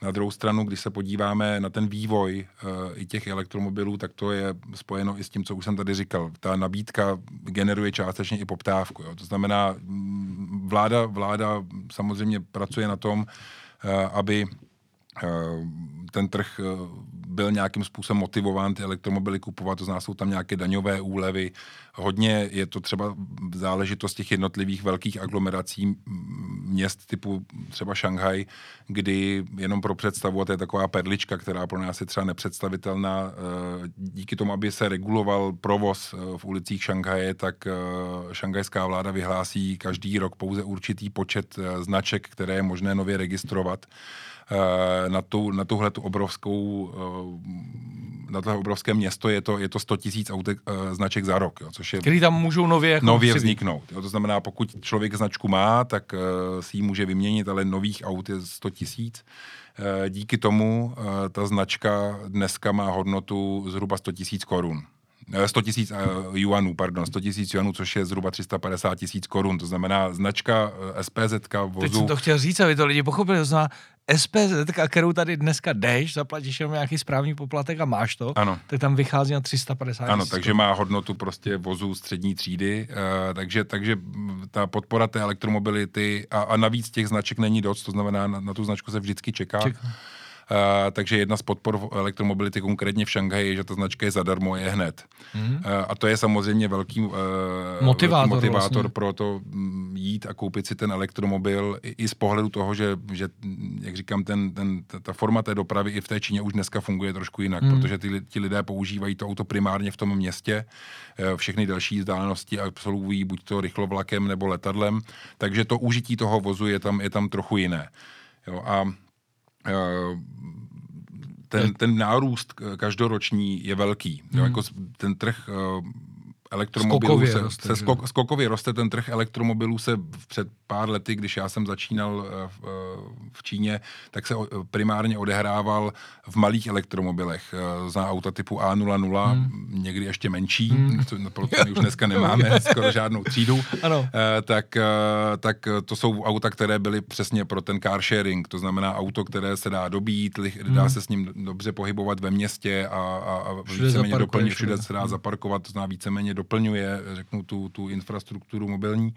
Na druhou stranu, když se podíváme na ten vývoj uh, i těch elektromobilů, tak to je spojeno i s tím, co už jsem tady říkal. Ta nabídka generuje částečně i poptávku. Jo. To znamená, mm, vláda, vláda samozřejmě pracuje na tom, uh, aby ten trh byl nějakým způsobem motivován ty elektromobily kupovat, to znamená, jsou tam nějaké daňové úlevy. Hodně je to třeba záležitost těch jednotlivých velkých aglomerací měst typu třeba Šanghaj, kdy jenom pro představu, a to je taková perlička, která pro nás je třeba nepředstavitelná, eh, díky tomu, aby se reguloval provoz eh, v ulicích Šanghaje, tak eh, šanghajská vláda vyhlásí každý rok pouze určitý počet značek, které je možné nově registrovat. Eh, na, tu, na tuhle tu obrovskou eh, na to obrovské město je to, je to 100 tisíc uh, značek za rok, jo, což je... Který tam můžou nově jako Nově vzniknout. Jo, to znamená, pokud člověk značku má, tak si ji může vyměnit, ale nových aut je 100 tisíc. Díky tomu ta značka dneska má hodnotu zhruba 100 tisíc korun. 100 tisíc uh, juanů, pardon, 100 tisíc juanů, což je zhruba 350 tisíc korun, to znamená značka SPZ vozu. Teď jsem to chtěl říct, aby to lidi pochopili, to znamená SPZ, kterou tady dneska jdeš, zaplatíš jenom nějaký správný poplatek a máš to, ano. tak tam vychází na 350 Ano, takže má hodnotu prostě vozu střední třídy, uh, takže, takže ta podpora té elektromobility a, a navíc těch značek není dost, to znamená, na, na tu značku se vždycky čeká. Čeká. Uh, takže jedna z podpor elektromobility konkrétně v Šanghaji je, že ta značka je zadarmo, je hned. Uh, a to je samozřejmě velký, uh, motivátor, velký motivátor vlastně. pro to mm, jít a koupit si ten elektromobil i, i z pohledu toho, že, že jak říkám, ten, ten, ta, ta forma té dopravy i v té Číně už dneska funguje trošku jinak, mm. protože ty, ti lidé používají to auto primárně v tom městě, všechny další vzdálenosti absolvují buď to rychlovlakem nebo letadlem, takže to užití toho vozu je tam, je tam trochu jiné. Jo, a Eh, ten, ten nárůst každoroční je velký. Hmm. Jo, jako ten trh eh, elektromobilů skokově se, roste, se skok, skokově roste ten trh elektromobilů se před pár lety, když já jsem začínal eh, v, eh, v Číně, tak se primárně odehrával v malých elektromobilech. Eh, za auta typu A00, hmm. někdy ještě menší, hmm. proto my už dneska nemáme skoro žádnou třídu, ano. Tak, tak to jsou auta, které byly přesně pro ten car sharing, to znamená auto, které se dá dobít, dá hmm. se s ním dobře pohybovat ve městě a, a, a víceméně doplnit, všude se dá hmm. zaparkovat, to znamená víceméně doplňuje, řeknu, tu, tu infrastrukturu mobilní.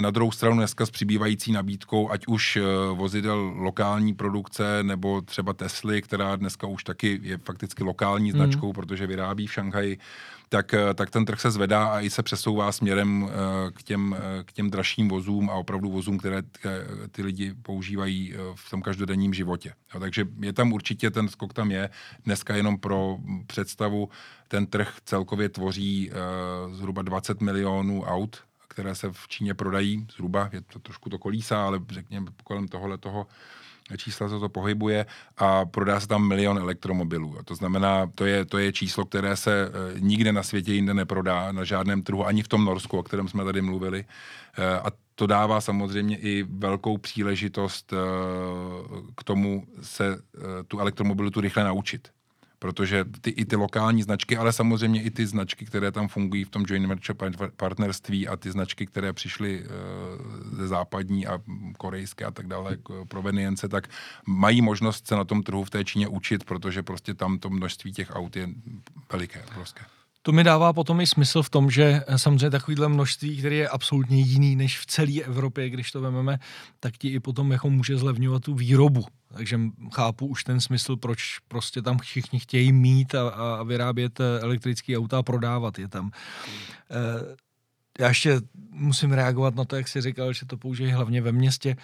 Na druhou stranu dneska s přibývající nabídkou, ať už eh, vozidel lokální produkce, nebo třeba Tesly, která dneska už taky je fakticky lokální hmm. značkou, mm. protože vyrábí v Šanghaji, tak, eh, tak ten trh se zvedá a i se přesouvá směrem k těm, k těm dražším vozům a opravdu vozům, které ty lidi používají v tom každodenním životě. Jo, takže je tam určitě, ten skok tam je. Dneska jenom pro představu, ten trh celkově tvoří zhruba 20 milionů aut které se v Číně prodají zhruba, je to trošku to kolísá, ale řekněme kolem tohle toho čísla se to pohybuje a prodá se tam milion elektromobilů. A to znamená, to je, to je číslo, které se e, nikde na světě jinde neprodá, na žádném trhu, ani v tom Norsku, o kterém jsme tady mluvili. E, a to dává samozřejmě i velkou příležitost e, k tomu se tu elektromobilitu rychle naučit protože ty, i ty lokální značky, ale samozřejmě i ty značky, které tam fungují v tom joint venture partnerství a ty značky, které přišly uh, ze západní a korejské a tak dále, jako provenience, tak mají možnost se na tom trhu v té Číně učit, protože prostě tam to množství těch aut je veliké, prostě. To mi dává potom i smysl v tom, že samozřejmě takovýhle množství, který je absolutně jiný než v celé Evropě, když to vezmeme, tak ti i potom jako může zlevňovat tu výrobu. Takže chápu už ten smysl, proč prostě tam všichni chtějí mít a, a vyrábět eh, elektrické auta a prodávat je tam. E, já ještě musím reagovat na to, jak jsi říkal, že to použijí hlavně ve městě.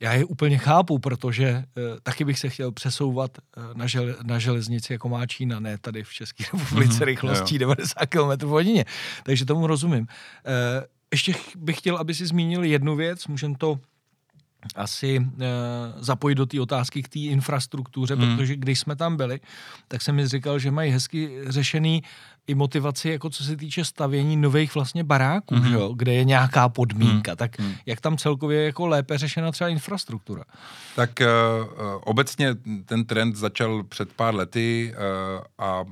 Já je úplně chápu, protože e, taky bych se chtěl přesouvat e, na, žele, na železnici, jako má Čína, ne tady v České republice mm-hmm, rychlostí jo. 90 km v hodině. Takže tomu rozumím. E, ještě bych chtěl, aby si zmínil jednu věc, můžem to asi e, zapojit do té otázky k té infrastruktuře, hmm. protože když jsme tam byli, tak jsem mi říkal, že mají hezky řešený i motivaci, jako co se týče stavění nových vlastně baráků, mm-hmm. jo, kde je nějaká podmínka. Mm-hmm. Tak jak tam celkově jako lépe řešena třeba infrastruktura? Tak uh, obecně ten trend začal před pár lety uh, a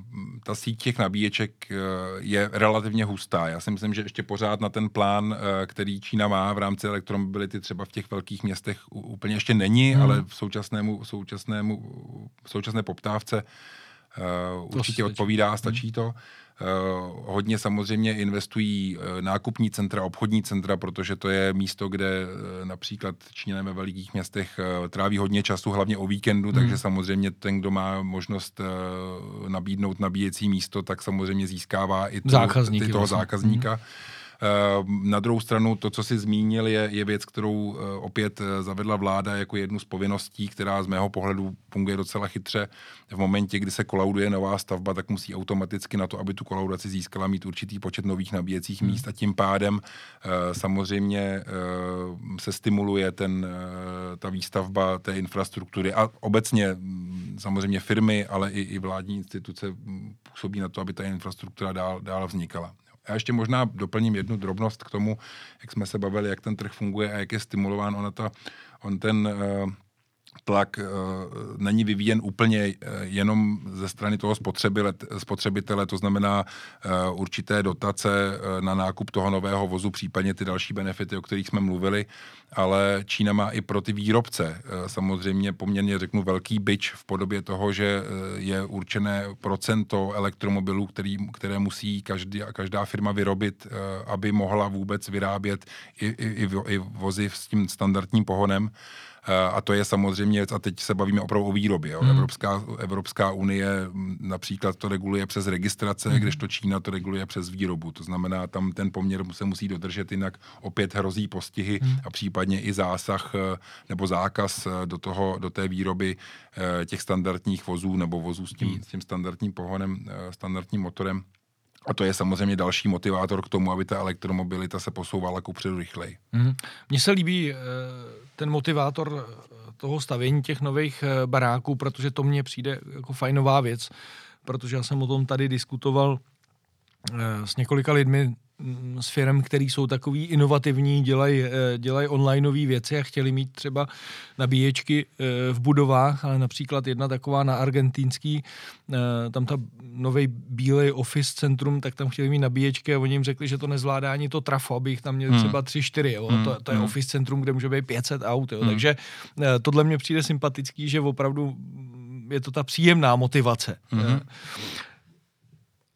ta síť těch nabíječek uh, je relativně hustá. Já si myslím, že ještě pořád na ten plán, uh, který Čína má v rámci elektromobility třeba v těch velkých městech úplně ještě není, mm. ale v současnému, současnému, současné poptávce uh, určitě odpovídá, stačí to. Eh, hodně samozřejmě investují eh, nákupní centra, obchodní centra, protože to je místo, kde eh, například Číňané ve velikých městech tráví hodně času, hlavně o víkendu, hmm. takže samozřejmě ten, kdo má možnost nabídnout nabíjecí místo, tak samozřejmě získává i, tu, i toho vlastně. zákazníka. Hmm. Eh, na druhou stranu to, co si zmínil, je, je věc, kterou eh, opět eh, zavedla vláda jako jednu z povinností, která z mého pohledu funguje docela chytře. V momentě, kdy se kolauduje nová stavba, tak musí automaticky na to, aby tu kolaudaci získala, mít určitý počet nových nabíjecích hmm. míst a tím pádem samozřejmě se stimuluje ten, ta výstavba té infrastruktury a obecně mm, samozřejmě firmy, ale i, i vládní instituce mm, působí na to, aby ta infrastruktura dál, dál vznikala. Já ještě možná doplním jednu drobnost k tomu, jak jsme se bavili, jak ten trh funguje a jak je stimulován. Ona ta, on ten uh, tlak uh, není vyvíjen úplně uh, jenom ze strany toho spotřebitele, to znamená uh, určité dotace na nákup toho nového vozu, případně ty další benefity, o kterých jsme mluvili, ale Čína má i pro ty výrobce samozřejmě poměrně, řeknu, velký byč v podobě toho, že je určené procento elektromobilů, který, které musí každý, každá firma vyrobit, aby mohla vůbec vyrábět i, i, i vozy s tím standardním pohonem. A to je samozřejmě, a teď se bavíme opravdu o výrobě. Jo. Hmm. Evropská, Evropská unie například to reguluje přes registrace, hmm. kdežto Čína to reguluje přes výrobu. To znamená, tam ten poměr se musí dodržet, jinak opět hrozí postihy hmm. a případně i zásah eh, nebo zákaz eh, do, toho, do té výroby eh, těch standardních vozů nebo vozů s tím, hmm. s tím standardním pohonem, standardním motorem. A to je samozřejmě další motivátor k tomu, aby ta elektromobilita se posouvala kupředu rychleji. Mm. Mně se líbí e, ten motivátor eh, toho stavění těch nových e, baráků, protože to mně přijde jako fajnová věc, protože já jsem o tom tady diskutoval s několika lidmi Mm, s firm, který jsou takový inovativní, dělají eh, dělaj onlineové věci a chtěli mít třeba nabíječky eh, v budovách, ale například jedna taková na argentinský, eh, tam ta nový bílej office centrum, tak tam chtěli mít nabíječky a oni jim řekli, že to nezvládá ani to trafo, aby jich tam měli hmm. třeba tři, čtyři, jo. Hmm. To, to je hmm. office centrum, kde může být 500 aut, jo. Hmm. takže tohle mě přijde sympatický, že opravdu je to ta příjemná motivace. Hmm.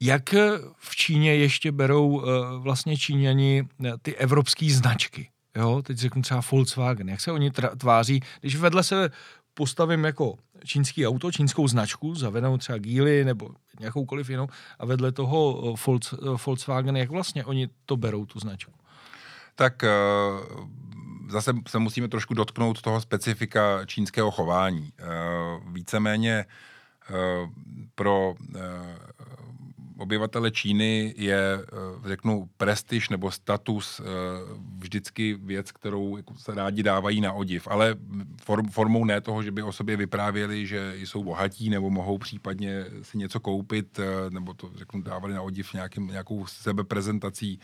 Jak v Číně ještě berou uh, vlastně Číňani eh, ty evropské značky? Jo, teď řeknu třeba Volkswagen. Jak se oni tváří, když vedle se postavím jako čínský auto, čínskou značku, zavedou třeba Geely nebo nějakoukoliv jinou a vedle toho eh, Volks, Volkswagen, jak vlastně oni to berou, tu značku? Tak zase se musíme trošku dotknout toho specifika čínského chování. Víceméně pro obyvatele Číny je, eh, řeknu, prestiž nebo status eh, vždycky věc, kterou jako se rádi dávají na odiv, ale formou ne toho, že by o sobě vyprávěli, že jsou bohatí nebo mohou případně si něco koupit, eh, nebo to, řeknu, dávali na odiv nějakým, nějakou sebeprezentací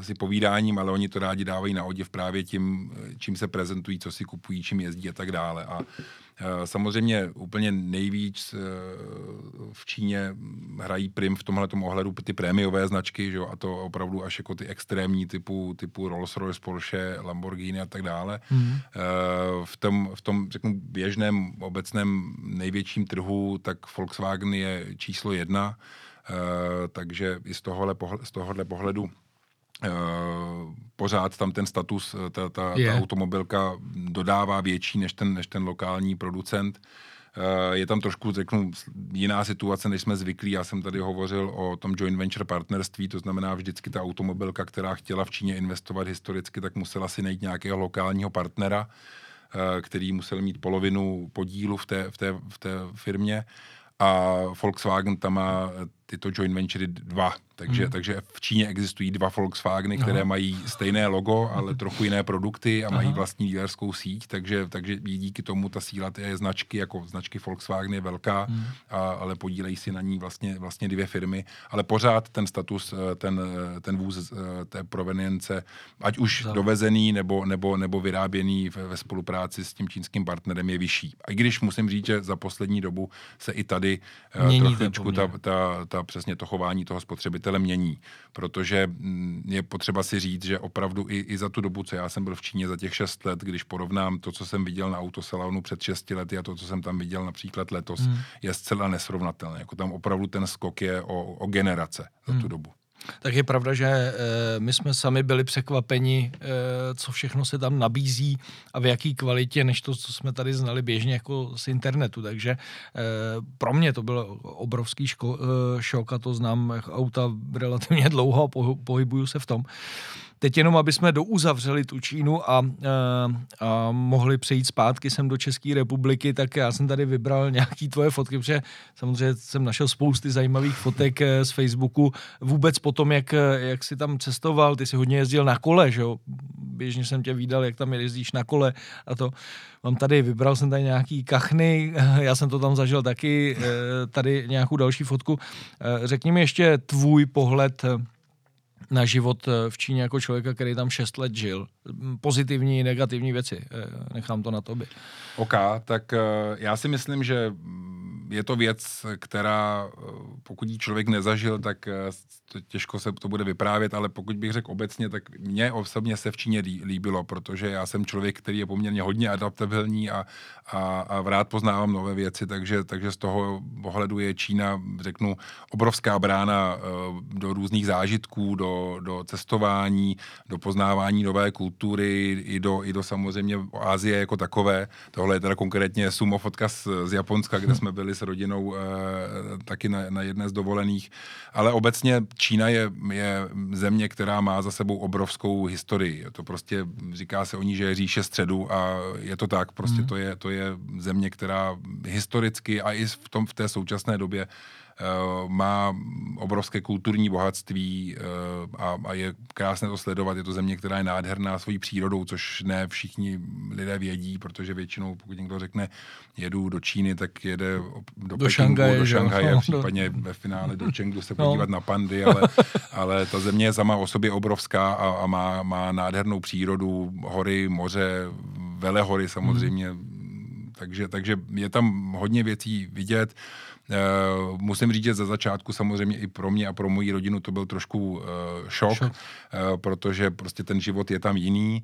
si povídáním, ale oni to rádi dávají na odiv právě tím, čím se prezentují, co si kupují, čím jezdí a tak dále. A samozřejmě úplně nejvíc eh, v Číně hrají prim v tomhle ohledu ty prémiové značky, že? a to opravdu až jako ty extrémní typu, typu Rolls-Royce, Porsche, Lamborghini a tak dále. Mm. V tom, v tom řeknu, běžném obecném největším trhu, tak Volkswagen je číslo jedna, takže i z tohohle, z tohohle pohledu Eh, pořád tam ten status, eh, ta, ta, ta automobilka dodává větší než ten, než ten lokální producent. Eh, je tam trošku, řeknu, jiná situace, než jsme zvyklí. Já jsem tady hovořil o tom joint venture partnerství, to znamená vždycky ta automobilka, která chtěla v Číně investovat historicky, tak musela si najít nějakého lokálního partnera, který musel mít polovinu podílu v té, v té, v té firmě. A Volkswagen tam má tyto joint venture dva. Takže, hmm. takže v Číně existují dva Volkswageny, které Aha. mají stejné logo, ale trochu jiné produkty a Aha. mají vlastní dílerskou síť, takže, takže díky tomu ta síla té značky, jako značky Volkswagen je velká, hmm. a, ale podílejí si na ní vlastně, vlastně dvě firmy. Ale pořád ten status, eh, ten, eh, ten vůz eh, té provenience, ať už Zav. dovezený nebo, nebo, nebo vyráběný ve, ve spolupráci s tím čínským partnerem je vyšší. A i když musím říct, že za poslední dobu se i tady trochu ta, ta, ta ta přesně to chování toho spotřebitele mění, protože mm, je potřeba si říct, že opravdu i, i za tu dobu, co já jsem byl v Číně za těch šest let, když porovnám to, co jsem viděl na autosalonu před šesti lety a to, co jsem tam viděl například letos, hmm. je zcela nesrovnatelné. Jako tam opravdu ten skok je o, o generace za hmm. tu dobu. Tak je pravda, že e, my jsme sami byli překvapeni, e, co všechno se tam nabízí a v jaký kvalitě, než to, co jsme tady znali běžně jako z internetu. Takže e, pro mě to byl obrovský šok a to znám auta relativně dlouho a pohybuju se v tom. Teď jenom, aby jsme douzavřeli tu Čínu a, a, a mohli přejít zpátky sem do České republiky, tak já jsem tady vybral nějaký tvoje fotky, protože samozřejmě jsem našel spousty zajímavých fotek eh, z Facebooku. Vůbec potom, jak, jak jsi tam cestoval, ty jsi hodně jezdil na kole, že jo? Běžně jsem tě viděl, jak tam jezdíš na kole a to. Mám tady, vybral jsem tady nějaký kachny, já jsem to tam zažil taky, eh, tady nějakou další fotku. Eh, řekni mi ještě tvůj pohled na život eh, v Číně jako člověka, který tam 6 let žil. Pozitivní i negativní věci. Eh, nechám to na tobě. OK, tak eh, já si myslím, že je to věc, která pokud ji člověk nezažil, tak těžko se to bude vyprávět, ale pokud bych řekl obecně, tak mě osobně se v Číně líbilo, protože já jsem člověk, který je poměrně hodně adaptabilní a, a, a rád poznávám nové věci, takže, takže z toho pohledu je Čína, řeknu, obrovská brána do různých zážitků, do do, cestování, do poznávání nové kultury, i do, i do samozřejmě Ázie jako takové. Tohle je teda konkrétně sumo fotka z, z Japonska, kde jsme byli s rodinou e, taky na, na jedné z dovolených. Ale obecně Čína je, je země, která má za sebou obrovskou historii. To prostě říká se o ní, že je říše středu a je to tak. Prostě mm. to, je, to je země, která historicky a i v, tom, v té současné době má obrovské kulturní bohatství eh, a, a je krásné to sledovat. Je to země, která je nádherná svojí přírodou, což ne všichni lidé vědí, protože většinou, pokud někdo řekne, jedu do Číny, tak jede do, do Šangaje, do Šangaje, no, případně ve finále do Čengdu se no. podívat no. na pandy, ale, ale ta země je sama o sobě obrovská a, a má, má nádhernou přírodu, hory, moře, velehory samozřejmě, hmm. takže, takže je tam hodně věcí vidět. Uh, musím říct, že za začátku samozřejmě i pro mě a pro moji rodinu to byl trošku uh, šok, šok. Uh, protože prostě ten život je tam jiný,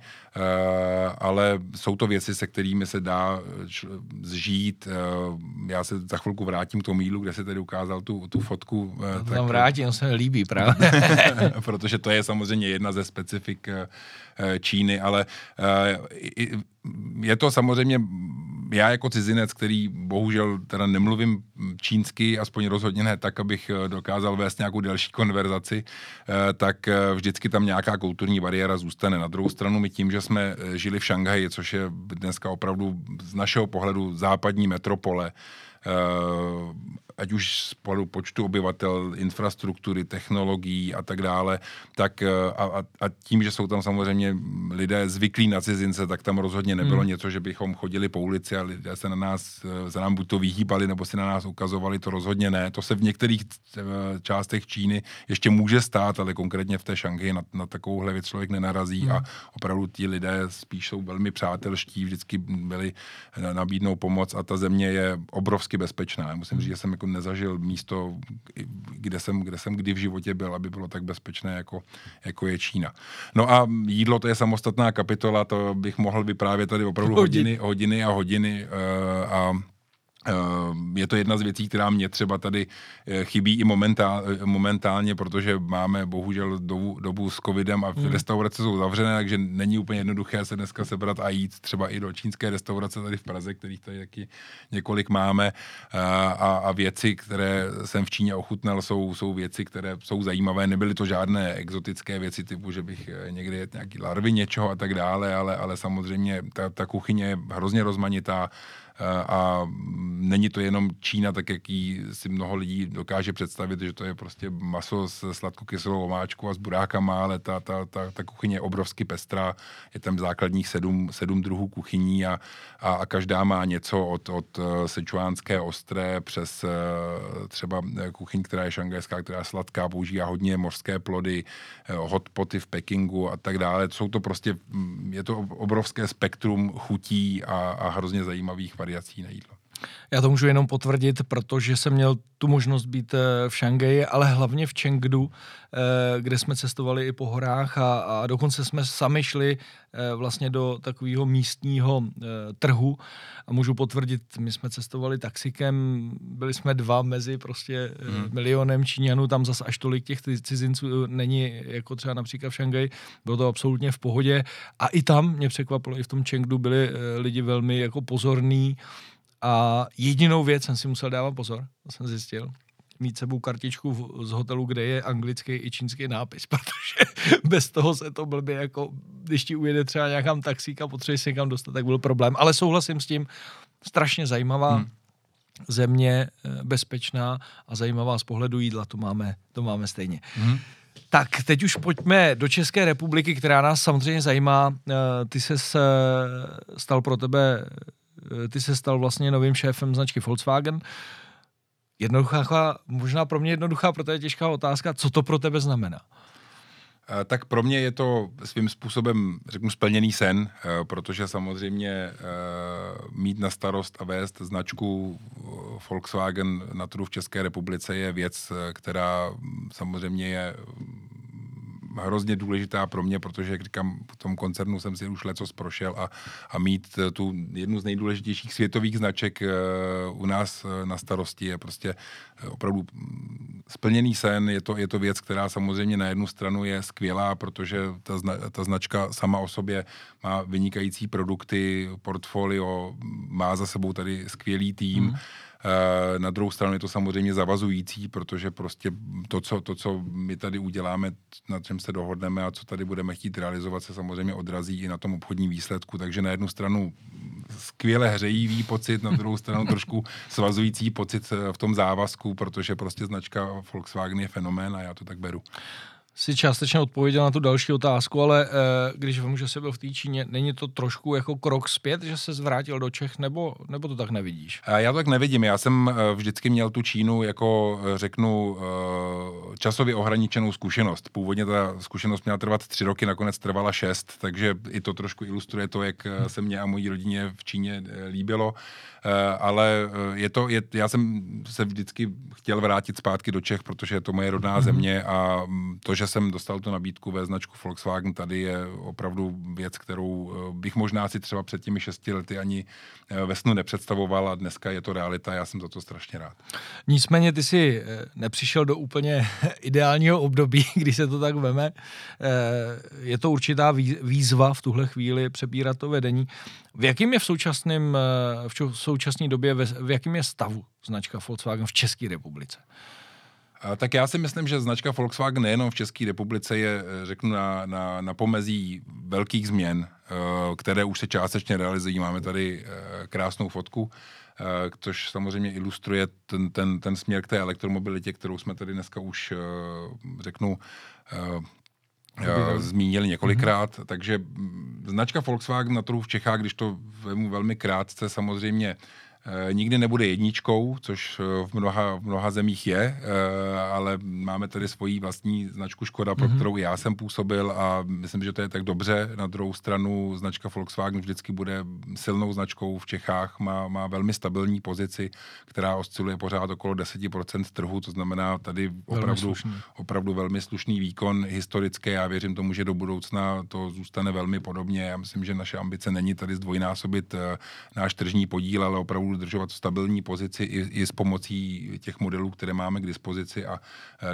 ale jsou to věci, se kterými se dá zžít. Já se za chvilku vrátím k tomu mílu, kde se tady ukázal tu, tu fotku. To tak, tam vrátím, se mi líbí právě. protože to je samozřejmě jedna ze specifik Číny, ale je to samozřejmě já jako cizinec, který bohužel teda nemluvím čínsky, aspoň rozhodně ne tak, abych eh, dokázal vést nějakou delší konverzaci, eh, tak eh, vždycky tam nějaká kulturní bariéra zůstane. Na druhou stranu my tím, že jsme žili v Šanghaji, což je dneska opravdu z našeho pohledu západní metropole, ať už z počtu obyvatel, infrastruktury, technologií a tak dále, tak eh, a, a, a tím, že jsou tam samozřejmě lidé zvyklí na cizince, tak tam rozhodně nebylo hmm. něco, že bychom chodili po ulici a lidé se na nás, eh, za nám buď to vyhýbali, nebo si na nás ukazovali, to rozhodně ne. To se v některých eh, částech Číny ještě může stát, ale konkrétně v té Šanghaji na, na takovouhle věc člověk nenarazí hmm. a opravdu ti lidé spíš jsou velmi přátelští, vždycky byli nabídnou pomoc a ta země je obrovsky bezpečná. Musím říct, že jsem jako jako nezažil místo, kde jsem, kde jsem kdy v životě byl, aby bylo tak bezpečné, jako, jako je Čína. No a jídlo to je samostatná kapitola, to bych mohl vyprávět tady opravdu hodiny, hodiny a hodiny uh, a je to jedna z věcí, která mě třeba tady eh, chybí i eh, momentálně, protože máme bohužel dobu, dobu s covidem a mm. restaurace jsou zavřené, takže není úplně jednoduché se dneska sebrat a jít třeba i do čínské restaurace tady v Praze, kterých tady taky několik máme eh, a, a věci, které jsem v Číně ochutnal, jsou, jsou věci, které jsou zajímavé. Nebyly to žádné exotické věci typu, že bych někdy jet nějaký larvy něčeho a tak dále, ale, ale samozřejmě ta, ta kuchyně je hrozně rozmanitá, a není to jenom Čína, tak jak si mnoho lidí dokáže představit, že to je prostě maso s sladkokyselou omáčkou a s burákama, ale ta, ta, ta, ta kuchyně je obrovsky pestrá, je tam základních sedm, sedm druhů kuchyní a, a, a každá má něco od, od eh, sečuánské ostré přes eh, třeba kuchyň, která je šangajská, která je sladká, používá hodně mořské plody, eh, hotpoty v Pekingu a tak dále. Jsou to prostě, mm, je to obrovské spektrum chutí a, a hrozně zajímavých variací na jídlo. Já to můžu jenom potvrdit, protože jsem měl tu možnost být eh, v Šanghaji, ale hlavně v Chengdu, eh, kde jsme cestovali i po horách a, a dokonce jsme sami šli eh, vlastně do takového místního trhu. A můžu potvrdit, my jsme cestovali taxikem, byli jsme dva mezi prostě hmm. milionem Číňanů, tam zas až tolik těch cizinců není jako třeba například v Šanghaji, bylo to absolutně v pohodě. A i tam mě překvapilo, i v tom Chengdu byli lidi velmi jako pozorní, a jedinou věc jsem si musel dávat pozor, to jsem zjistil, mít sebou kartičku z hotelu, kde je anglický i čínský nápis, protože bez toho se to blbě jako, když ti ujede třeba nějakám taxík a potřebuješ se někam dostat, tak byl problém. Ale souhlasím s tím, strašně zajímavá hmm. země, eh, bezpečná a zajímavá z pohledu jídla, to máme, to máme stejně. Hmm. Tak teď už pojďme do České republiky, která nás samozřejmě zajímá. Eh, ty se stal pro tebe Eh, ty se stal vlastně novým šéfem značky Volkswagen. Jednoduchá, možná pro mě jednoduchá, pro je těžká otázka, co to pro tebe znamená? Eh, tak pro mě je to svým způsobem, řeknu, splněný sen, eh, protože samozřejmě eh, mít na starost a vést značku Volkswagen na trhu v České republice je věc, která samozřejmě je hrozně důležitá pro mě, protože, jak říkám, v tom koncernu jsem si už lecos prošel a, a mít tu jednu z nejdůležitějších světových značek uh, u nás uh, na starosti je prostě opravdu splněný sen. Je to, je to věc, která samozřejmě na jednu stranu je skvělá, protože ta, zna, ta značka sama o sobě má vynikající produkty, portfolio, má za sebou tady skvělý tým. Mm Eh, na druhou stranu je to samozřejmě zavazující, protože prostě to, co, to, co my tady uděláme, na čem se dohodneme a co tady budeme chtít realizovat, se samozřejmě odrazí i na tom obchodním výsledku. Takže na jednu stranu skvěle hřejivý pocit, na druhou stranu trošku svazující pocit eh, v tom závazku, protože prostě značka Volkswagen je fenomén a já to tak beru si částečně odpověděl na tu další otázku, ale eh, když vím, že jsi byl v té Číně, není to trošku jako krok zpět, že se zvrátil do Čech, nebo, nebo to tak nevidíš? Já to tak nevidím. Já jsem eh, vždycky měl tu Čínu jako, eh, řeknu, časově ohraničenou zkušenost. Původně ta zkušenost měla trvat tři roky, nakonec trvala šest, takže i to trošku ilustruje to, jak se mě a mojí rodině v Číně líbilo. Ale je to, je, já jsem se vždycky chtěl vrátit zpátky do Čech, protože je to moje rodná mm-hmm. země a mm, to, že že jsem dostal tu nabídku ve značku Volkswagen tady je opravdu věc, kterou eh, bych možná si třeba před těmi šesti lety ani eh, ve snu nepředstavoval a dneska je to realita, já jsem za to strašně rád. Nicméně ty si eh, nepřišel do úplně ideálního období, když se to tak veme. Je to určitá výzva v tuhle chvíli přebírat to vedení. V jakým je v současném, v současné době, v jakém je stavu značka Volkswagen v České republice? Tak já si myslím, že značka Volkswagen nejenom v České republice je, eh, řeknu, na, na, na pomezí velkých změn, eh, které už se částečně realizují. Máme tady eh, krásnou fotku, což samozřejmě ilustruje ten, ten, ten směr k té elektromobilitě, kterou jsme tady dneska už, řeknu, zmínili několikrát. Mm-hmm. Takže mm, značka Volkswagen na trhu v Čechách, když to vemu velmi krátce, samozřejmě nikdy nebude jedničkou, což eh, v mnoha, v mnoha zemích je, eh, ale máme tady svoji vlastní značku Škoda, pro mm-hmm. kterou já jsem působil a myslím, že to je tak dobře. Na druhou stranu značka Volkswagen vždycky bude silnou značkou v Čechách, má, má velmi stabilní pozici, která osciluje pořád okolo 10% trhu, to znamená tady opravdu velmi, opravdu velmi slušný výkon historické. Já věřím tomu, že do budoucna to zůstane velmi podobně. Já myslím, že naše ambice není tady zdvojnásobit náš tržní podíl, ale opravdu udržovat stabilní pozici i, i s pomocí těch modelů, které máme k dispozici. A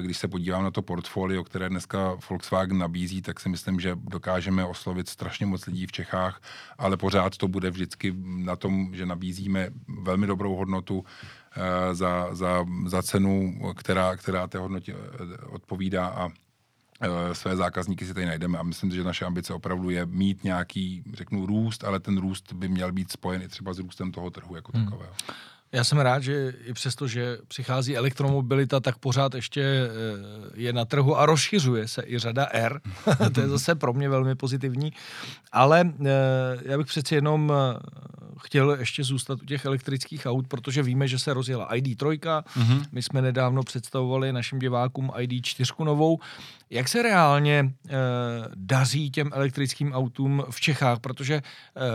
když se podívám na to portfolio, které dneska Volkswagen nabízí, tak si myslím, že dokážeme oslovit strašně moc lidí v Čechách, ale pořád to bude vždycky na tom, že nabízíme velmi dobrou hodnotu, za, za, za cenu, která, která té hodnotě e, odpovídá. A své zákazníky si tady najdeme a myslím, že naše ambice opravdu je mít nějaký, řeknu, růst, ale ten růst by měl být spojen i třeba s růstem toho trhu jako hmm. takového. Já jsem rád, že i přesto, že přichází elektromobilita, tak pořád ještě eh, je na trhu a rozšiřuje se i řada R. to je zase pro mě velmi pozitivní. Ale eh, já bych přeci jenom chtěl ještě zůstat u těch elektrických aut, protože víme, že se rozjela ID3. Mm-hmm. My jsme nedávno představovali našim divákům ID4 novou. Jak se reálně e, daří těm elektrickým autům v Čechách? Protože e,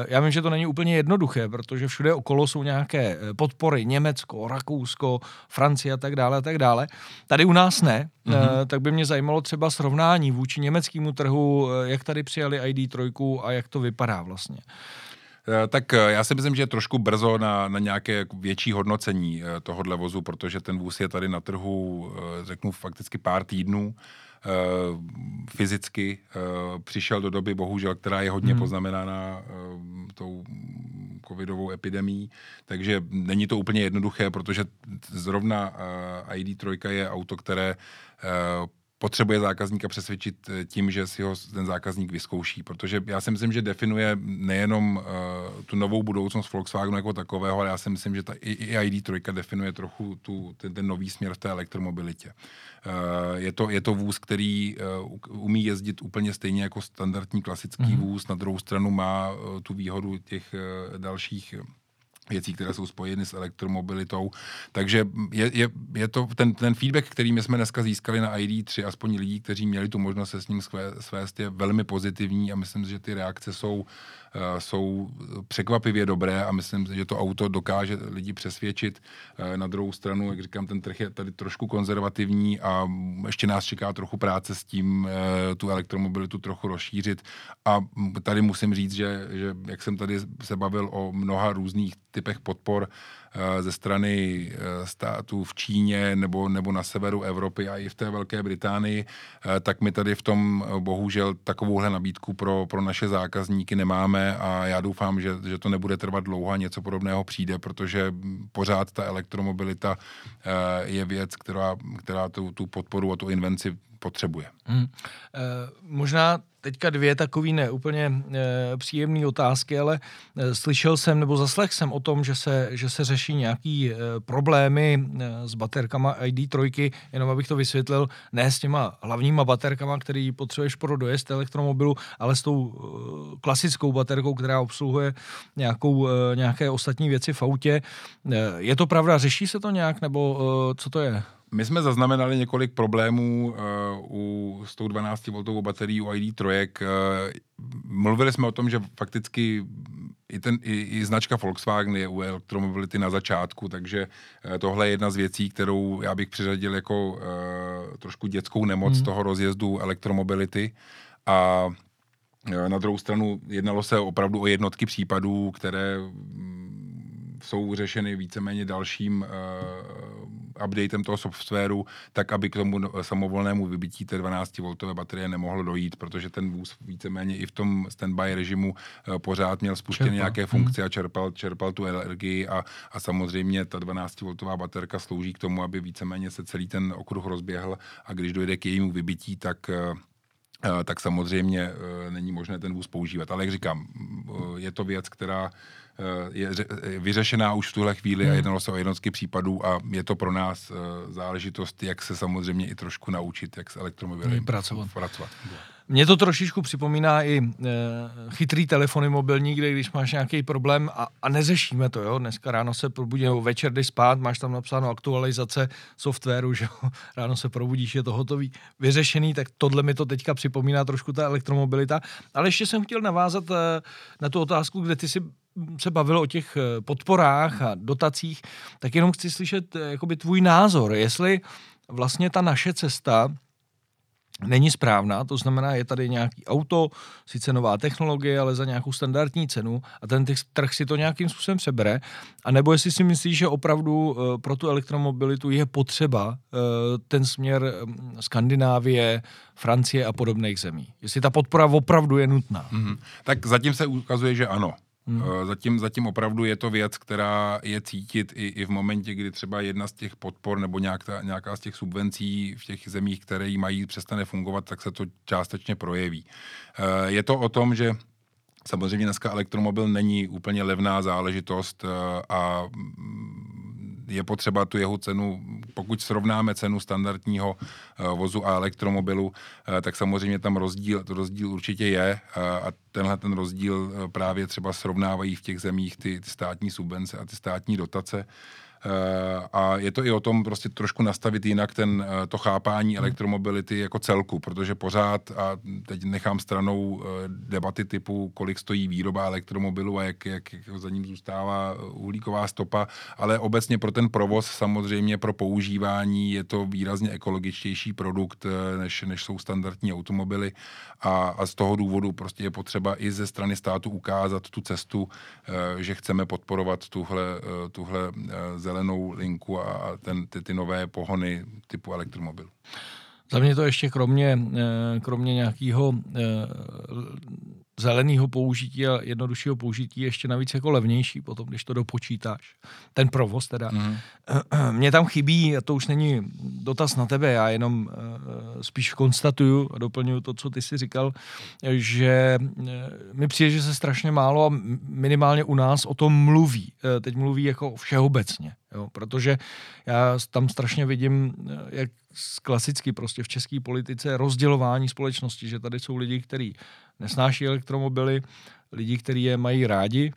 já vím, že to není úplně jednoduché, protože všude okolo jsou nějaké eh, podpory. Německo, Rakousko, Francie a tak dále a tak dále. Tady u nás ne. Mm-hmm. E, tak by mě zajímalo třeba srovnání vůči německému trhu, jak tady přijali ID3 a jak to vypadá vlastně. Tak já si myslím, že je trošku brzo na, na nějaké větší hodnocení tohohle vozu, protože ten vůz je tady na trhu, řeknu, fakticky pár týdnů fyzicky přišel do doby, bohužel, která je hodně hmm. poznamenána tou covidovou epidemí, takže není to úplně jednoduché, protože zrovna ID3 je auto, které potřebuje zákazníka přesvědčit eh, tím, že si ho ten zákazník vyzkouší, protože já si myslím, že definuje nejenom uh, tu novou budoucnost Volkswagenu jako takového, ale já si myslím, že ta i, ID3 definuje trochu tu, ten, ten nový směr v té elektromobilitě. Uh, je, to, je to vůz, který uh, umí jezdit úplně stejně jako standardní klasický mm-hmm. vůz, na druhou stranu má uh, tu výhodu těch uh, dalších věcí, které jsou spojeny s elektromobilitou. Takže je, je, je to ten, ten feedback, který my jsme dneska získali na ID3, aspoň lidí, kteří měli tu možnost se s ním svést, je velmi pozitivní a myslím, že ty reakce jsou jsou překvapivě dobré a myslím, že to auto dokáže lidi přesvědčit. Eh, na druhou stranu, jak říkám, ten trh je tady trošku konzervativní a ještě nás čeká trochu práce s tím eh, tu elektromobilitu trochu rozšířit. A tady musím říct, že, že jak jsem tady se bavil o mnoha různých typech podpor, Eh, ze strany eh, států v Číně nebo, nebo na severu Evropy a i v té Velké Británii, eh, tak my tady v tom bohužel takovouhle nabídku pro, pro naše zákazníky nemáme a já doufám, že, že to nebude trvat dlouho a něco podobného přijde, protože pořád ta elektromobilita je věc, která, která tu, tu podporu a tu invenci potřebuje. Hmm. E, možná teďka dvě takové neúplně e, příjemné otázky, ale e, slyšel jsem nebo zaslech jsem o tom, že se, že se řeší nějaký e, problémy e, s baterkama ID3, jenom abych to vysvětlil, ne s těma hlavníma baterkama, který potřebuješ pro dojezd elektromobilu, ale s tou e, klasickou baterkou, která obsluhuje nějakou, e, nějaké ostatní věci v autě. E, je to pravda, řeší se to nějak, nebo e, co to je? My jsme zaznamenali několik problémů uh, u, s tou 12V baterií u ID3. Uh, mluvili jsme o tom, že fakticky i, ten, i, i značka Volkswagen je u elektromobility na začátku, takže uh, tohle je jedna z věcí, kterou já bych přiřadil jako uh, trošku dětskou nemoc hmm. toho rozjezdu elektromobility. A na druhou stranu jednalo se opravdu o jednotky případů, které mm, jsou řešeny víceméně dalším updatem toho softwaru, tak aby k tomu samovolnému vybití té 12V baterie nemohlo dojít, protože ten vůz víceméně i v tom standby režimu eh, pořád měl spuštěné nějaké hmm. funkce a čerpal, čerpal tu energii a, a samozřejmě ta 12V baterka slouží k tomu, aby víceméně se celý ten okruh rozběhl a když dojde k jejímu vybití, tak eh, eh, tak samozřejmě není možné ten vůz používat. Ale jak říkám, je to věc, která je vyřešená už v tuhle chvíli hmm. a jednalo se o jednotky případů a je to pro nás eh, záležitost, jak se samozřejmě i trošku naučit, jak s elektromobily pracovat. pracovat. Mně to trošičku připomíná i e, chytrý telefony mobilní, kde když máš nějaký problém a, a neřešíme to, jo. Dneska ráno se probudí, nebo večer jdeš spát, máš tam napsáno aktualizace softwaru, že jo. Ráno se probudíš, je to hotový, vyřešený, tak tohle mi to teďka připomíná trošku ta elektromobilita. Ale ještě jsem chtěl navázat e, na tu otázku, kde ty si se bavilo o těch eh, podporách a dotacích, tak jenom chci slyšet jakoby tvůj názor, jestli vlastně ta naše cesta není správná, to znamená, je tady nějaký auto, sice nová technologie, ale za nějakou standardní cenu a ten trh si to nějakým způsobem přebere, a nebo jestli si myslíš, že opravdu uh, pro tu elektromobilitu je potřeba uh, ten směr um, Skandinávie, Francie a podobných zemí. Jestli ta podpora opravdu je nutná. Mm-hmm. Tak zatím se ukazuje, že ano. Hmm. Eh, zatím, zatím opravdu je to věc, která je cítit i, i v momentě, kdy třeba jedna z těch podpor nebo nějak ta, nějaká z těch subvencí v těch zemích, které jí mají, přestane fungovat, tak se to částečně projeví. Eh, je to o tom, že Samozřejmě dneska elektromobil není úplně levná záležitost eh, a je potřeba tu jeho cenu, pokud srovnáme cenu standardního uh, vozu a elektromobilu, uh, tak samozřejmě tam rozdíl, rozdíl určitě je uh, a tenhle ten rozdíl právě třeba srovnávají v těch zemích ty, ty státní subvence a ty státní dotace. Eh, a je to i o tom prostě trošku nastavit jinak ten, eh, to chápání hmm. elektromobility jako celku, protože pořád, a teď nechám stranou eh, debaty typu, kolik stojí výroba elektromobilu a jak, jak, jak za ním zůstává uhlíková stopa, ale obecně pro ten provoz samozřejmě pro používání je to výrazně ekologičtější produkt, než, než jsou standardní automobily a, a z toho důvodu prostě je potřeba i ze strany státu ukázat tu cestu, že chceme podporovat tuhle, tuhle zelenou zelenou linku a ten, ty, ty nové pohony typu elektromobil. Za mě to ještě kromě, eh, kromě nějakého eh, zeleného použití a jednoduššího použití ještě navíc jako levnější potom, když to dopočítáš. Ten provoz teda. Mm. Mně tam chybí, a to už není dotaz na tebe, já jenom uh, spíš konstatuju a doplňuju to, co ty si říkal, že uh, mi přijde, že se strašně málo a minimálně u nás o tom mluví. Uh, teď mluví jako všeobecně, jo, protože já tam strašně vidím, jak klasicky prostě v české politice rozdělování společnosti, že tady jsou lidi, kteří nesnáší elektromobily, lidi, kteří je mají rádi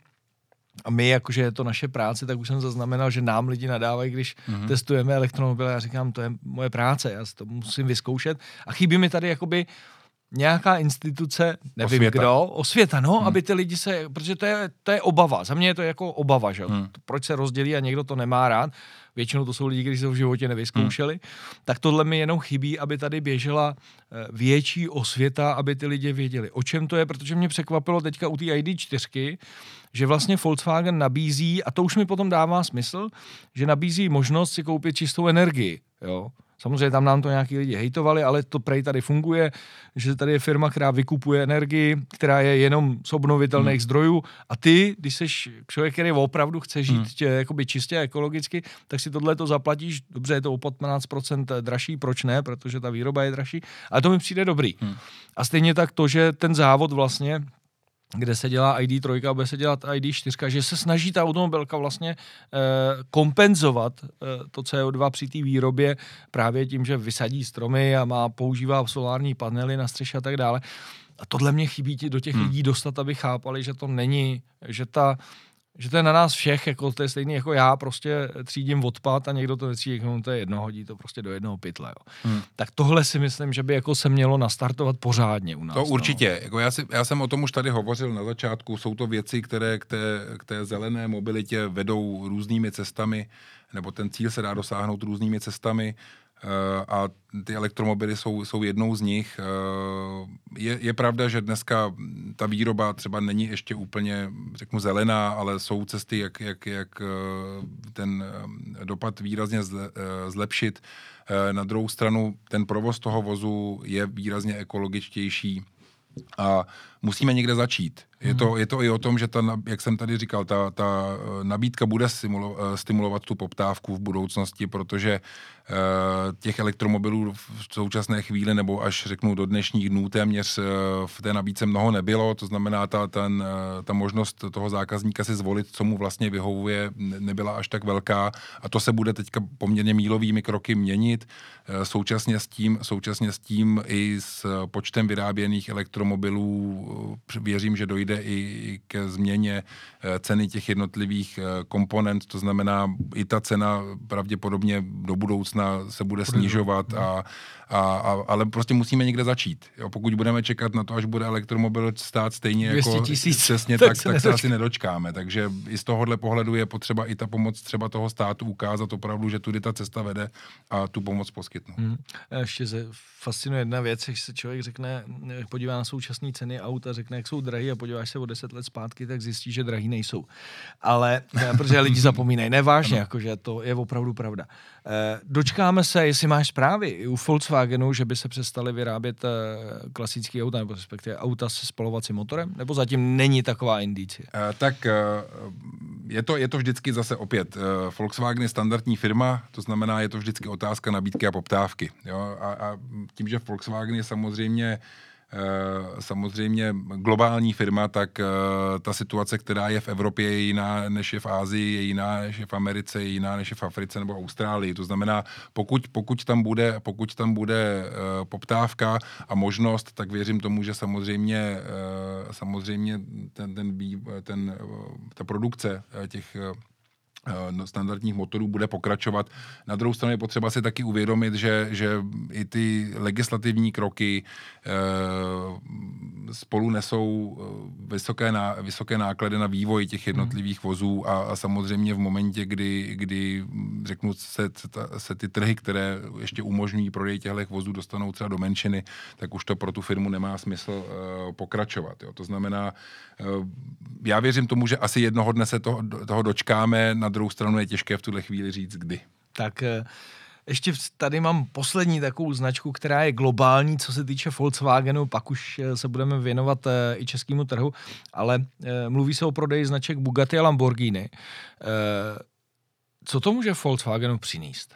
a my, jakože je to naše práce, tak už jsem zaznamenal, že nám lidi nadávají, když mm-hmm. testujeme elektromobily. Já říkám, to je moje práce, já si to musím vyzkoušet. A chybí mi tady jakoby nějaká instituce, nevím osvěta. kdo, osvěta, no, hmm. aby ty lidi se, protože to je, to je obava, za mě je to jako obava, že hmm. proč se rozdělí a někdo to nemá rád, většinou to jsou lidi, kteří se v životě nevyzkoušeli, hmm. tak tohle mi jenom chybí, aby tady běžela eh, větší osvěta, aby ty lidi věděli, o čem to je, protože mě překvapilo teďka u té ID4, že vlastně Volkswagen nabízí, a to už mi potom dává smysl, že nabízí možnost si koupit čistou energii, jo, Samozřejmě tam nám to nějaký lidi hejtovali, ale to prej tady funguje, že tady je firma, která vykupuje energii, která je jenom z obnovitelných hmm. zdrojů a ty, když jsi člověk, který opravdu chce žít hmm. tě, jakoby čistě a ekologicky, tak si tohle to zaplatíš, dobře, je to o 15% dražší, proč ne, protože ta výroba je dražší, ale to mi přijde dobrý. Hmm. A stejně tak to, že ten závod vlastně kde se dělá ID3 a bude se dělat ID4, že se snaží ta automobilka vlastně eh, kompenzovat eh, to CO2 při té výrobě právě tím, že vysadí stromy a má používá solární panely na střeše a tak dále. A tohle mě chybí do těch hmm. lidí dostat, aby chápali, že to není, že ta že to je na nás všech, jako to je stejný jako já, prostě třídím odpad a někdo to netřídí, jako to je jedno, hodí to prostě do jednoho pytle. Jo. Hmm. Tak tohle si myslím, že by jako se mělo nastartovat pořádně u nás. To no. určitě. No. Jako já, si, já jsem o tom už tady hovořil na začátku. Jsou to věci, které k té, k té zelené mobilitě vedou různými cestami, nebo ten cíl se dá dosáhnout různými cestami. Eh, a ty elektromobily jsou, jsou jednou z nich. Eh, je, je pravda, že dneska ta výroba třeba není ještě úplně, řeknu, zelená, ale jsou cesty, jak, jak, jak eh, ten dopad výrazně zlepšit. Na druhou stranu ten provoz toho vozu je výrazně ekologičtější a musíme někde začít. Je to, je to i o tom, že ta, jak jsem tady říkal, ta, ta eh, nabídka bude stimulo, eh, stimulovat tu poptávku v budoucnosti, protože uh, těch elektromobilů v současné chvíli, nebo až řeknu do dnešních dnů, téměř uh, v té nabídce mnoho nebylo. To znamená, ta, ten, uh, ta možnost toho zákazníka si zvolit, co mu vlastně vyhovuje, nebyla až tak velká. A to se bude teďka poměrně mílovými kroky měnit. Uh, současně, s tím, současně s tím i s počtem vyráběných elektromobilů věřím, že dojde i ke změně eh, ceny těch jednotlivých eh, komponent, to znamená i ta cena pravděpodobně do budoucna se bude snižovat, a, a, a, ale prostě musíme někde začít. Jo, pokud budeme čekat na to, až bude elektromobil stát stejně jako přesně, tak, tak, se, tak se asi nedočkáme. Takže i z tohohle pohledu je potřeba i ta pomoc třeba toho státu ukázat opravdu, že tudy ta cesta vede a tu pomoc poskytnout. Hmm. Ještě se fascinuje jedna věc, když se člověk řekne, podívá na současné ceny aut a řekne, jak jsou drahý a podíváš se o deset let zpátky, tak zjistí, že drahý nejsou. Ale, eh, protože lidi zapomínají, nevážně, jakože to je opravdu pravda. Eh, dočkáme se, jestli máš zprávy u Volkswagenu, že by se přestali vyrábět eh, klasický auta, nebo respektive auta se spalovacím motorem, nebo zatím není taková indicie? Tak je to, je to vždycky zase opět. Volkswagen je standardní firma, to znamená, je to vždycky otázka nabídky a poptávky. Jo? A, a tím, že Volkswagen je samozřejmě Eh, samozřejmě globální firma, tak eh, ta situace, která je v Evropě, je jiná než je v Ázii, je jiná než je v Americe, je jiná než je v Africe nebo Austrálii. To znamená, pokud, pokud tam bude, pokud tam bude eh, poptávka a možnost, tak věřím tomu, že samozřejmě, samozřejmě ten, ten, ten, ta produkce těch Eh, standardních motorů bude pokračovat. Na druhou stranu je potřeba si taky uvědomit, že, že i ty legislativní kroky e, spolu nesou eh, vysoké, ná, vysoké náklady na vývoj těch jednotlivých vozů a, a samozřejmě v momentě, kdy, kdy řeknu, se, se ty trhy, které ještě umožňují prodej těchto vozů, dostanou třeba do menšiny, tak už to pro tu firmu nemá smysl pokračovat. Jo. To znamená, já věřím tomu, že asi jednoho dne se toho, toho dočkáme, na druhou stranu je těžké v tuhle chvíli říct, kdy. Tak eh, ještě tady mám poslední takovou značku, která je globální, co se týče Volkswagenu, pak už eh, se budeme věnovat eh, i českému trhu, ale mluví se o prodeji značek Bugatti a Lamborghini. Co to může Volkswagenu přinést?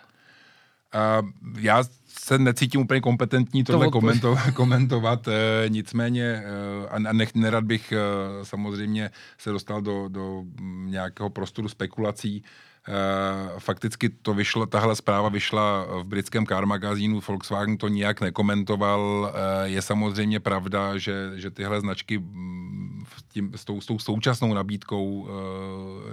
Uh, já se necítím úplně kompetentní tohle to komento, komentovat, e, nicméně e, a nech, nerad bych e, samozřejmě se dostal do, do nějakého prostoru spekulací. E, fakticky to vyšlo, tahle zpráva vyšla v britském car magazínu, Volkswagen to nijak nekomentoval. E, je samozřejmě pravda, že, že tyhle značky tím, s, tou, s tou současnou nabídkou,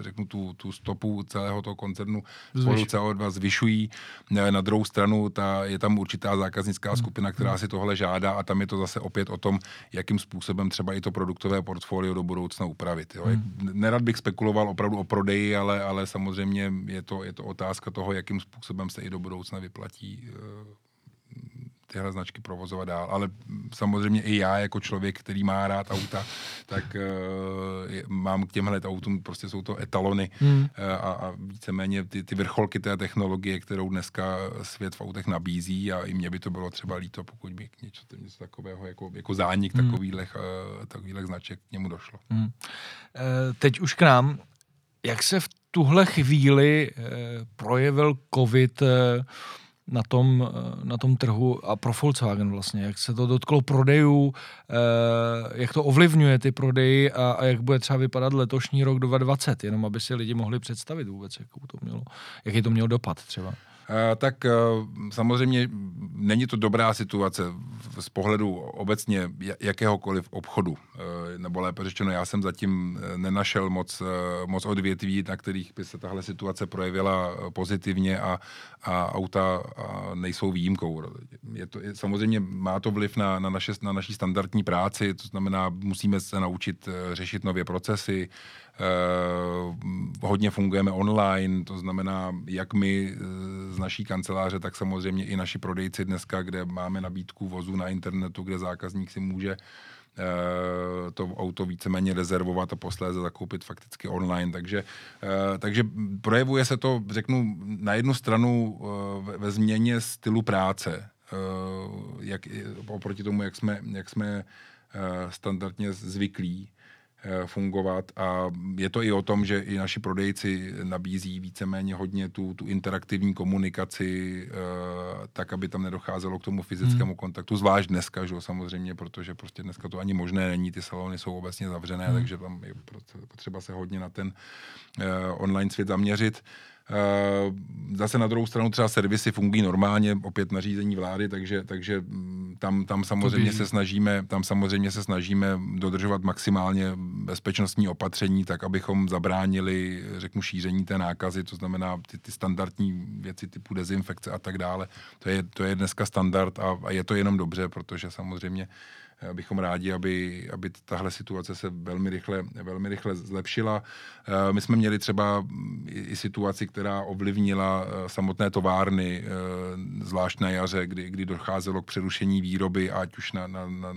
řeknu, tu, tu stopu celého toho koncernu spolu CO2 zvyšují. Na druhou stranu ta, je tam určitá zákaznická skupina, která si tohle žádá a tam je to zase opět o tom, jakým způsobem třeba i to produktové portfolio do budoucna upravit. Jo. Nerad bych spekuloval opravdu o prodeji, ale, ale samozřejmě je to, je to otázka toho, jakým způsobem se i do budoucna vyplatí tyhle značky provozovat dál. Ale samozřejmě i já jako člověk, který má rád auta, tak uh, mám k těmhle autům, prostě jsou to etalony hmm. uh, a, a víceméně ty, ty vrcholky té technologie, kterou dneska svět v autech nabízí a i mě by to bylo třeba líto, pokud by k něco, něco takového jako, jako zánik hmm. takových, uh, takových značek k němu došlo. Hmm. Uh, teď už k nám. Jak se v tuhle chvíli uh, projevil COVID uh, na tom, eh, na tom trhu a pro Volkswagen vlastně, jak se to dotklo prodejů, eh, jak to ovlivňuje ty prodeji a, a jak bude třeba vypadat letošní rok 2020, jenom aby si lidi mohli představit vůbec, jakou to mělo, jaký to mělo dopad třeba. Eh, tak eh, samozřejmě není to dobrá situace z pohledu obecně jakéhokoliv obchodu. Eh, nebo lépe řečeno, já jsem zatím nenašel moc, moc odvětví, na kterých by se tahle situace projevila pozitivně a, a auta nejsou výjimkou. Je to, samozřejmě má to vliv na, na, naše, na naší standardní práci, to znamená, musíme se naučit řešit nové procesy, hodně fungujeme online, to znamená, jak my z naší kanceláře, tak samozřejmě i naši prodejci dneska, kde máme nabídku vozu na internetu, kde zákazník si může uh, to auto víceméně rezervovat a posléze zakoupit fakticky online. Takže, takže projevuje se to, řeknu, na jednu stranu ve, ve změně stylu práce, jak, oproti tomu, jak jsme, jak jsme standardně zvyklí. Eh, fungovat a je to i o tom, že i naši prodejci nabízí víceméně hodně tu, tu interaktivní komunikaci, eh, tak, aby tam nedocházelo k tomu fyzickému hmm. kontaktu, zvlášť dneska, že samozřejmě, protože prostě dneska to ani možné není, ty salony jsou obecně zavřené, hmm. takže tam je potřeba se hodně na ten eh, online svět zaměřit. Zase na druhou stranu třeba servisy fungují normálně, opět nařízení vlády, takže, takže tam, tam, samozřejmě se snažíme, tam samozřejmě se snažíme dodržovat maximálně bezpečnostní opatření, tak abychom zabránili, řeknu, šíření té nákazy, to znamená ty, ty standardní věci typu dezinfekce a tak dále. To je, to je dneska standard a, a je to jenom dobře, protože samozřejmě bychom rádi, aby, aby tahle situace se velmi rychle, velmi rychle zlepšila. Eh, my jsme měli třeba i situaci, která ovlivnila eh, samotné továrny, eh, zvlášť na jaře, kdy, kdy docházelo k přerušení výroby, ať už na, na, na,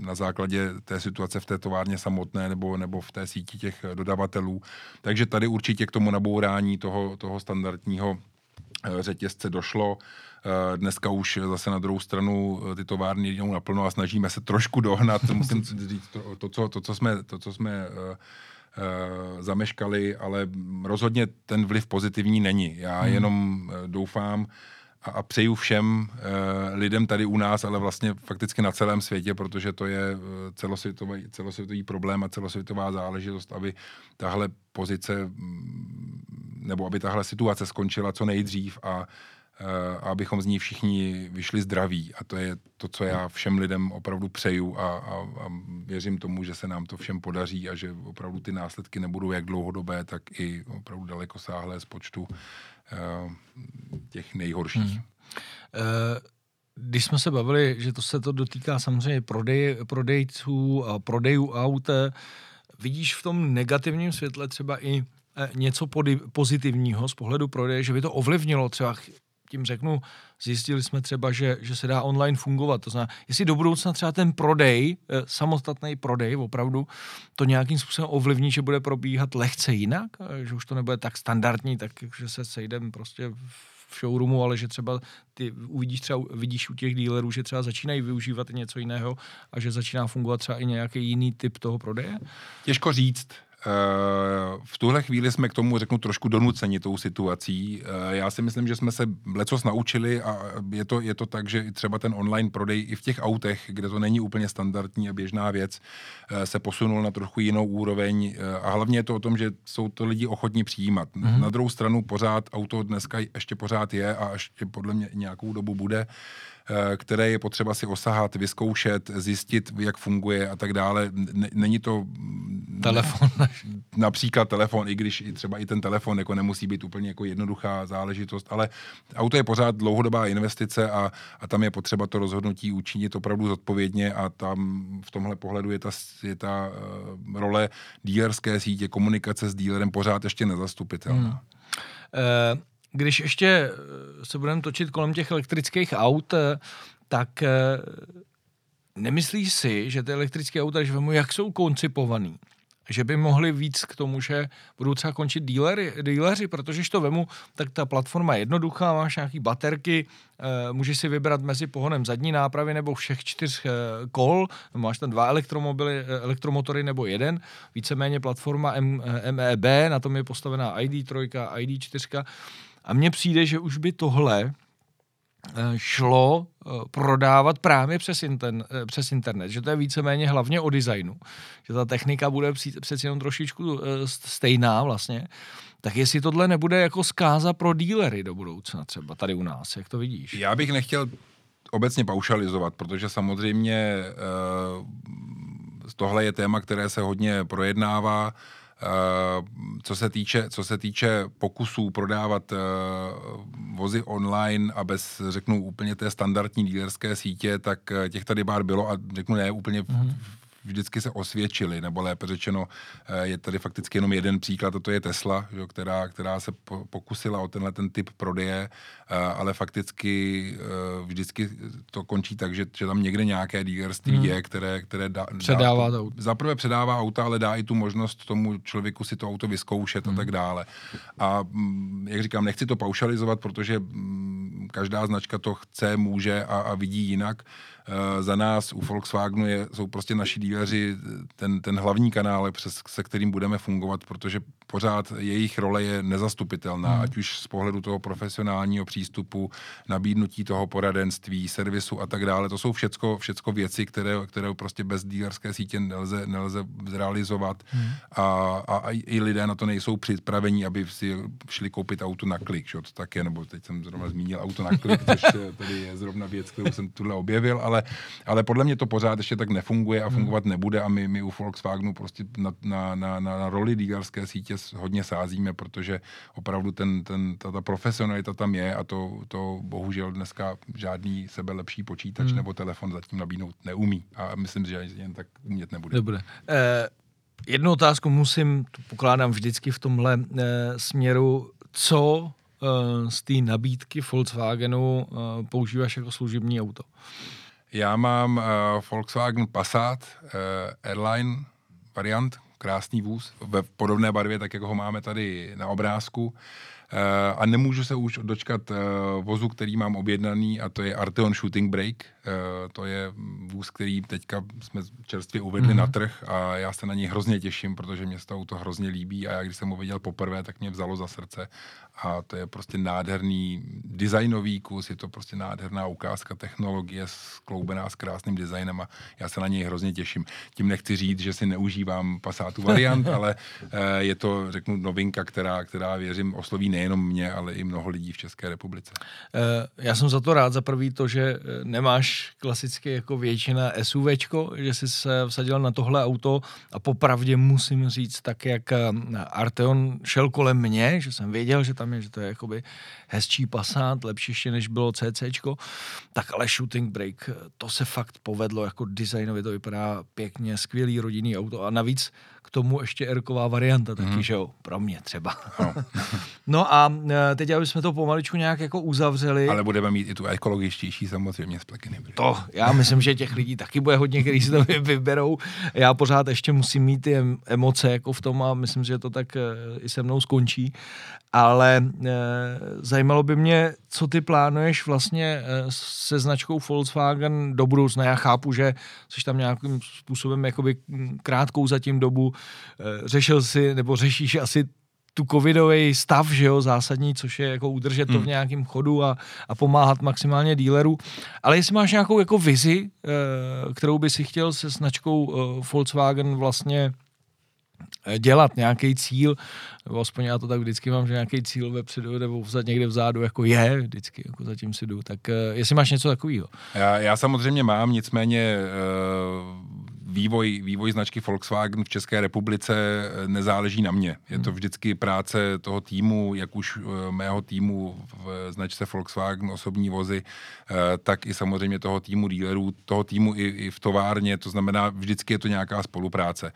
na základě té situace v té továrně samotné nebo, nebo v té síti těch dodavatelů. Takže tady určitě k tomu nabourání toho, toho standardního řetězce došlo. Eh, dneska už zase na druhou stranu eh, ty továrny jdou naplno a snažíme se trošku dohnat. Musím říct to, to, co, to, co jsme, to, co jsme uh, zameškali, ale rozhodně ten vliv pozitivní není. Já hmm. jenom doufám, a, a přeju všem uh, lidem tady u nás, ale vlastně fakticky na celém světě, protože to je celosvětový, celosvětový problém a celosvětová záležitost, aby tahle pozice mm, nebo aby tahle situace skončila co nejdřív a Eh, a abychom z ní všichni vyšli zdraví. A to je to, co já všem lidem opravdu přeju a, a, a věřím tomu, že se nám to všem podaří a že opravdu ty následky nebudou jak dlouhodobé, tak i opravdu dalekosáhlé z počtu uh, těch nejhorších. Hmm. Uh když jsme se bavili, že to se to dotýká samozřejmě prodej, prodejců a prodejů aut, vidíš v tom negativním světle třeba i něco pozitivního z pohledu prodeje, že by to ovlivnilo třeba tím řeknu, zjistili jsme třeba, že, že se dá online fungovat. To znamená, jestli do budoucna třeba ten prodej, eh, samostatný prodej opravdu, to nějakým způsobem ovlivní, že bude probíhat lehce jinak, eh, že už to nebude tak standardní, tak že se sejdeme prostě v showroomu, ale že třeba ty uvidíš třeba, vidíš u těch dílerů, že třeba začínají využívat něco jiného a že začíná fungovat třeba i nějaký jiný typ toho prodeje? Těžko říct. V tuhle chvíli jsme k tomu, řeknu, trošku donuceni tou situací. Eh, já si myslím, že jsme se lecos naučili a je to, je to tak, že třeba ten online prodej i v těch autech, kde to není úplně standardní a běžná věc, eh, se posunul na trochu jinou úroveň eh, a hlavně je to o tom, že jsou to lidi ochotní přijímat. Mm-hmm. Na druhou stranu pořád auto dneska ještě pořád je a ještě podle mě nějakou dobu bude které je potřeba si osahat, vyzkoušet, zjistit, jak funguje a tak dále. Není to... Telefon. Například telefon, i když i třeba i ten telefon jako nemusí být úplně jako jednoduchá záležitost, ale auto je pořád dlouhodobá investice a, a tam je potřeba to rozhodnutí učinit opravdu zodpovědně a tam v tomhle pohledu je ta, je ta uh, role dílerské sítě, komunikace s dílerem pořád ještě nezastupitelná. Hmm. Uh, když ještě se budeme točit kolem těch elektrických aut, tak nemyslíš si, že ty elektrické auta, když vemu, jak jsou koncipovaný, že by mohli víc k tomu, že budou třeba končit dílery, díleři, protože to vemu, tak ta platforma je jednoduchá, máš nějaký baterky, můžeš si vybrat mezi pohonem zadní nápravy nebo všech čtyř kol, máš tam dva elektromobily, elektromotory nebo jeden, víceméně platforma M, MEB, na tom je postavená ID3, ID4 a mně přijde, že už by tohle Eh, šlo eh, prodávat právě přes, inten, eh, přes internet, že to je víceméně hlavně o designu, že ta technika bude přeci jenom trošičku stejná vlastně, tak jestli tohle nebude jako zkáza pro dílery do budoucna třeba tady u nás, jak to vidíš? Já bych nechtěl obecně paušalizovat, protože samozřejmě tohle je téma, které se hodně projednává, co se týče, co se týče pokusů prodávat uh, vozy online a bez, řeknu, úplně té standardní dílerské sítě, tak uh, těch tady bár bylo a řeknu ne úplně mm-hmm vždycky se osvědčili, nebo lépe řečeno, eh, je tady fakticky jenom jeden příklad, a to je Tesla, že, která, která se pokusila o tenhle ten typ prodeje, eh, ale fakticky eh, vždycky to končí tak, že, že tam někde nějaké dealerství hmm. je, které, které dá, předává dá, to. Zaprvé předává auta, ale dá i tu možnost tomu člověku si to auto vyzkoušet hmm. a tak dále. A mm, jak říkám, nechci to paušalizovat, protože mm, každá značka to chce, může a, a vidí jinak. Eh, za nás u Volkswagenu je, jsou prostě naši díleři ten, ten hlavní kanál, přes, se kterým budeme fungovat, protože pořád jejich role je nezastupitelná, hmm. ať už z pohledu toho profesionálního přístupu, nabídnutí toho poradenství, servisu a tak dále. To jsou všecko, všecko věci, které, které prostě bez dílerské sítě nelze, nelze zrealizovat hmm. a, a, a i lidé na to nejsou připraveni, aby si šli koupit auto na klik, že? to tak je, nebo teď jsem zrovna zmínil auto na klik, což tady je zrovna věc, kterou jsem tuhle objevil, ale, ale podle mě to pořád ještě tak nefunguje a hmm. fungovat nebude a my, my u Volkswagenu prostě na, na, na, na, na roli dílerské sítě hodně sázíme, protože opravdu ten, ten, ta, ta profesionalita tam je a to, to bohužel dneska žádný sebe lepší počítač hmm. nebo telefon zatím nabídnout neumí. A myslím, že jen tak umět nebude. Nebude. Eh, jednu otázku musím, pokládám vždycky v tomhle eh, směru, co eh, z té nabídky Volkswagenu eh, používáš jako služební auto? Já mám uh, Volkswagen Passat uh, Airline variant, krásný vůz ve podobné barvě, tak jako ho máme tady na obrázku. Eh, a nemůžu se už dočkat eh, vozu, který mám objednaný a to je Arteon Shooting Brake. Eh, to je vůz, který teďka jsme čerstvě uvedli mm-hmm. na trh a já se na něj hrozně těším, protože mě to auto hrozně líbí a já když jsem ho viděl poprvé, tak mě vzalo za srdce a to je prostě nádherný designový kus, je to prostě nádherná ukázka technologie skloubená s krásným designem a já se na něj hrozně těším. Tím nechci říct, že si neužívám Passatu variant, ale je to, řeknu, novinka, která, která věřím osloví nejenom mě, ale i mnoho lidí v České republice. Eh, já jsem za to rád, za prvý to, že eh, klasicky jako většina SUVčko, že jsi se vsadil na tohle auto a popravdě musím říct, tak jak eh, Arteon šel kolem mě, že jsem věděl, že tam je, že to je jakoby hezčí Passat, lepší ještě než bylo CCčko, tak ale Shooting Brake, to se fakt povedlo, jako designově to vypadá pěkně, skvělý rodinný auto a navíc k tomu ještě Erková varianta taky, mm. že jo, pro mě třeba. No. no a e, teď, aby jsme to pomaličku nějak jako uzavřeli. Ale budeme mít i tu ekologičtější samozřejmě z plug To, já myslím, že těch lidí taky bude hodně, kteří si to vyberou. Já pořád ještě musím mít ty emoce jako v tom a myslím, že to tak e, i se mnou skončí. Ale e, zajímalo by mě, co ty plánuješ vlastně e, se značkou Volkswagen do budoucna. Já chápu, že jsi tam nějakým způsobem jakoby krátkou zatím dobu Eh, řešil si, nebo řešíš asi tu covidový stav, že jo, zásadní, což je jako udržet to v hmm. nějakém chodu a, a pomáhat maximálně dílerů. Ale jestli máš nějakou jako vizi, eh, kterou by si chtěl se značkou eh, Volkswagen vlastně eh, dělat nějaký cíl, nebo aspoň já to tak vždycky mám, že nějaký cíl vepředu nebo vzad, někde vzadu jako je, vždycky jako zatím si jdu. Tak jestli máš něco takového? Já, já samozřejmě mám, nicméně uh vývoj, vývoj značky Volkswagen v České republice eh, nezáleží na mě. Je to hmm. vždycky práce toho týmu, jak už eh, mého týmu v značce Volkswagen osobní vozy, eh, tak i samozřejmě toho týmu dealerů, toho týmu i, i v továrně, to znamená, vždycky je to nějaká spolupráce.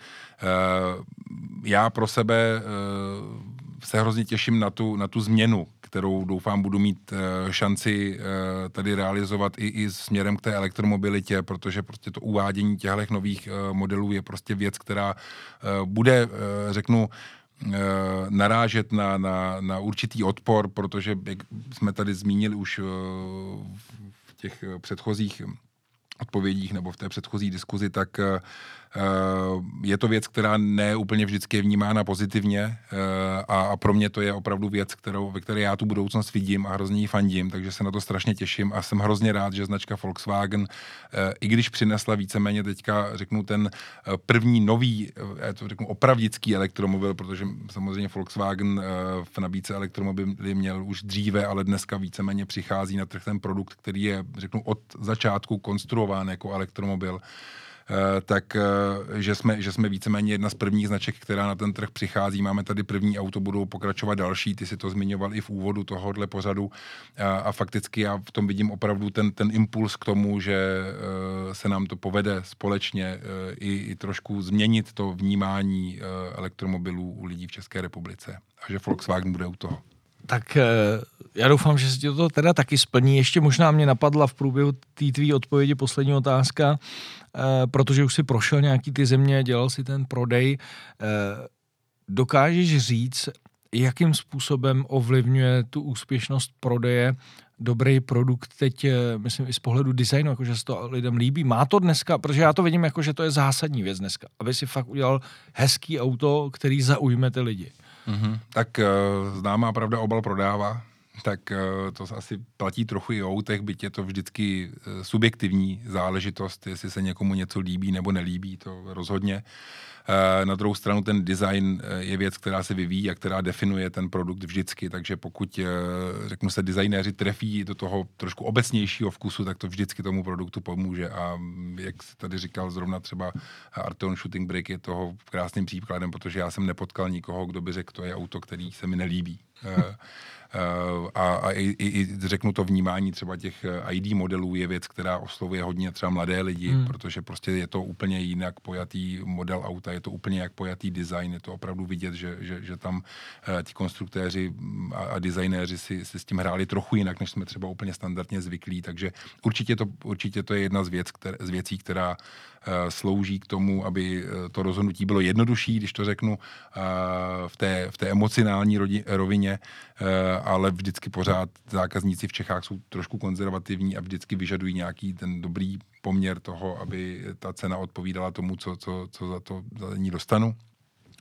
Já pro sebe se hrozně těším na tu, na tu změnu, kterou doufám budu mít uh, šanci uh, tady realizovat i, i směrem k té elektromobilitě, protože prostě to uvádění těchto nových uh, modelů je prostě věc, která bude, řeknu, narážet na, na, na určitý odpor, protože jak jsme tady zmínili už v těch předchozích odpovědích nebo v té předchozí diskuzi, tak Eh, je to věc, která ne úplně vždycky je vnímána pozitivně eh, a, a pro mě to je opravdu věc, kterou, ve které já tu budoucnost vidím a hrozně ji fandím, takže se na to strašně těším a jsem hrozně rád, že značka Volkswagen, eh, i když přinesla víceméně teďka, řeknu, ten první nový, já to řeknu, opravdický elektromobil, protože samozřejmě Volkswagen v nabídce elektromobily měl už dříve, ale dneska víceméně přichází na trh ten produkt, který je, řeknu, od začátku konstruován jako elektromobil. Eh, tak eh, že jsme, že jsme víceméně jedna z prvních značek, která na ten trh přichází. Máme tady první auto, budou pokračovat další, ty si to zmiňoval i v úvodu tohohle pořadu a, a fakticky já v tom vidím opravdu ten, ten impuls k tomu, že eh, se nám to povede společně i, i trošku změnit to vnímání elektromobilů u lidí v České republice a že Volkswagen bude u toho. Tak já doufám, že se ti to teda taky splní. Ještě možná mě napadla v průběhu té tvý odpovědi poslední otázka, eh, protože už si prošel nějaký ty země, dělal si ten prodej. Eh, dokážeš říct, jakým způsobem ovlivňuje tu úspěšnost prodeje dobrý produkt teď, eh, myslím, i z pohledu designu, jakože se to lidem líbí. Má to dneska, protože já to vidím jako, že to je zásadní věc dneska, aby si fakt udělal hezký auto, který zaujme ty lidi. Mm-hmm. Tak uh, známá pravda obal prodává tak eh, to asi platí trochu i o autech, byť je to vždycky eh, subjektivní záležitost, jestli se někomu něco líbí nebo nelíbí, to rozhodně. Eh, na druhou stranu ten design je věc, která se vyvíjí a která definuje ten produkt vždycky, takže pokud, řeknu se, designéři trefí do toho trošku obecnějšího vkusu, tak to vždycky tomu produktu pomůže a mm, jak se tady říkal zrovna třeba Arteon Shooting Brake je toho krásným příkladem, protože já jsem nepotkal nikoho, kdo by řekl, to je auto, který se mi nelíbí. Eh, a, a i, i, řeknu to vnímání třeba těch eh, ID modelů je věc, která oslovuje hodně třeba mladé lidi, hmm. protože prostě je to úplně jinak pojatý model auta, je to úplně jak pojatý design, je to opravdu vidět, že, že, že tam uh, ti konstruktéři a, a designéři si, si s tím hráli trochu jinak, než jsme třeba úplně standardně zvyklí, takže určitě to, určitě to je jedna z, věc, které, z věcí, která Eh, slouží k tomu, aby eh, to rozhodnutí bylo jednodušší, když to řeknu, eh, v té, v té emocionální rovině, ale vždycky pořád zákazníci v Čechách jsou trošku konzervativní a vždycky vyžadují nějaký ten dobrý poměr toho, aby ta cena odpovídala tomu, co, co, co za to za ní dostanu.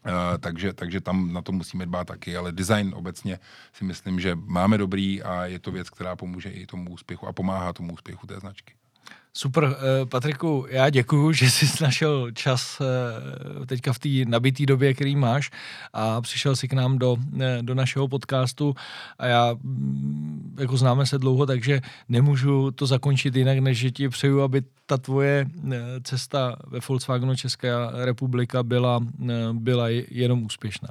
Uh, takže, takže tam na to musíme dbát taky, ale design obecně si myslím, že máme dobrý a je to věc, která pomůže i tomu úspěchu a pomáhá tomu úspěchu té značky. Super, eh, Patriku, já děkuju, že jsi našel čas eh, teďka v té nabitý době, který máš a přišel si k nám do, eh, do našeho podcastu a já, mm, jako známe se dlouho, takže nemůžu to zakončit jinak, než že ti přeju, aby ta tvoje cesta ve Volkswagenu Česká republika byla, byla jenom úspěšná.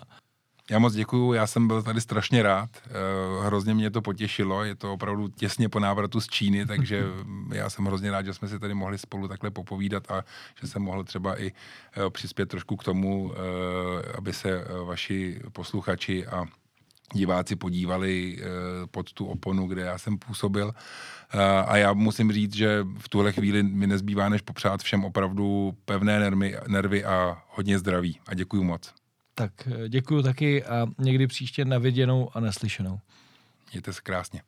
Já moc děkuju, já jsem byl tady strašně rád, uh, hrozně mě to potěšilo, je to opravdu těsně po návratu z Číny, takže já jsem hrozně rád, že jsme si tady mohli spolu takhle popovídat a že jsem mohl třeba i uh, přispět trošku k tomu, uh, aby se vaši posluchači a diváci podívali pod tu oponu, kde já jsem působil. A já musím říct, že v tuhle chvíli mi nezbývá než popřát všem opravdu pevné nervy, nervy a hodně zdraví. A děkuji moc. Tak eh, děkuji taky a někdy příště na viděnou a neslyšenou. Mějte se krásně.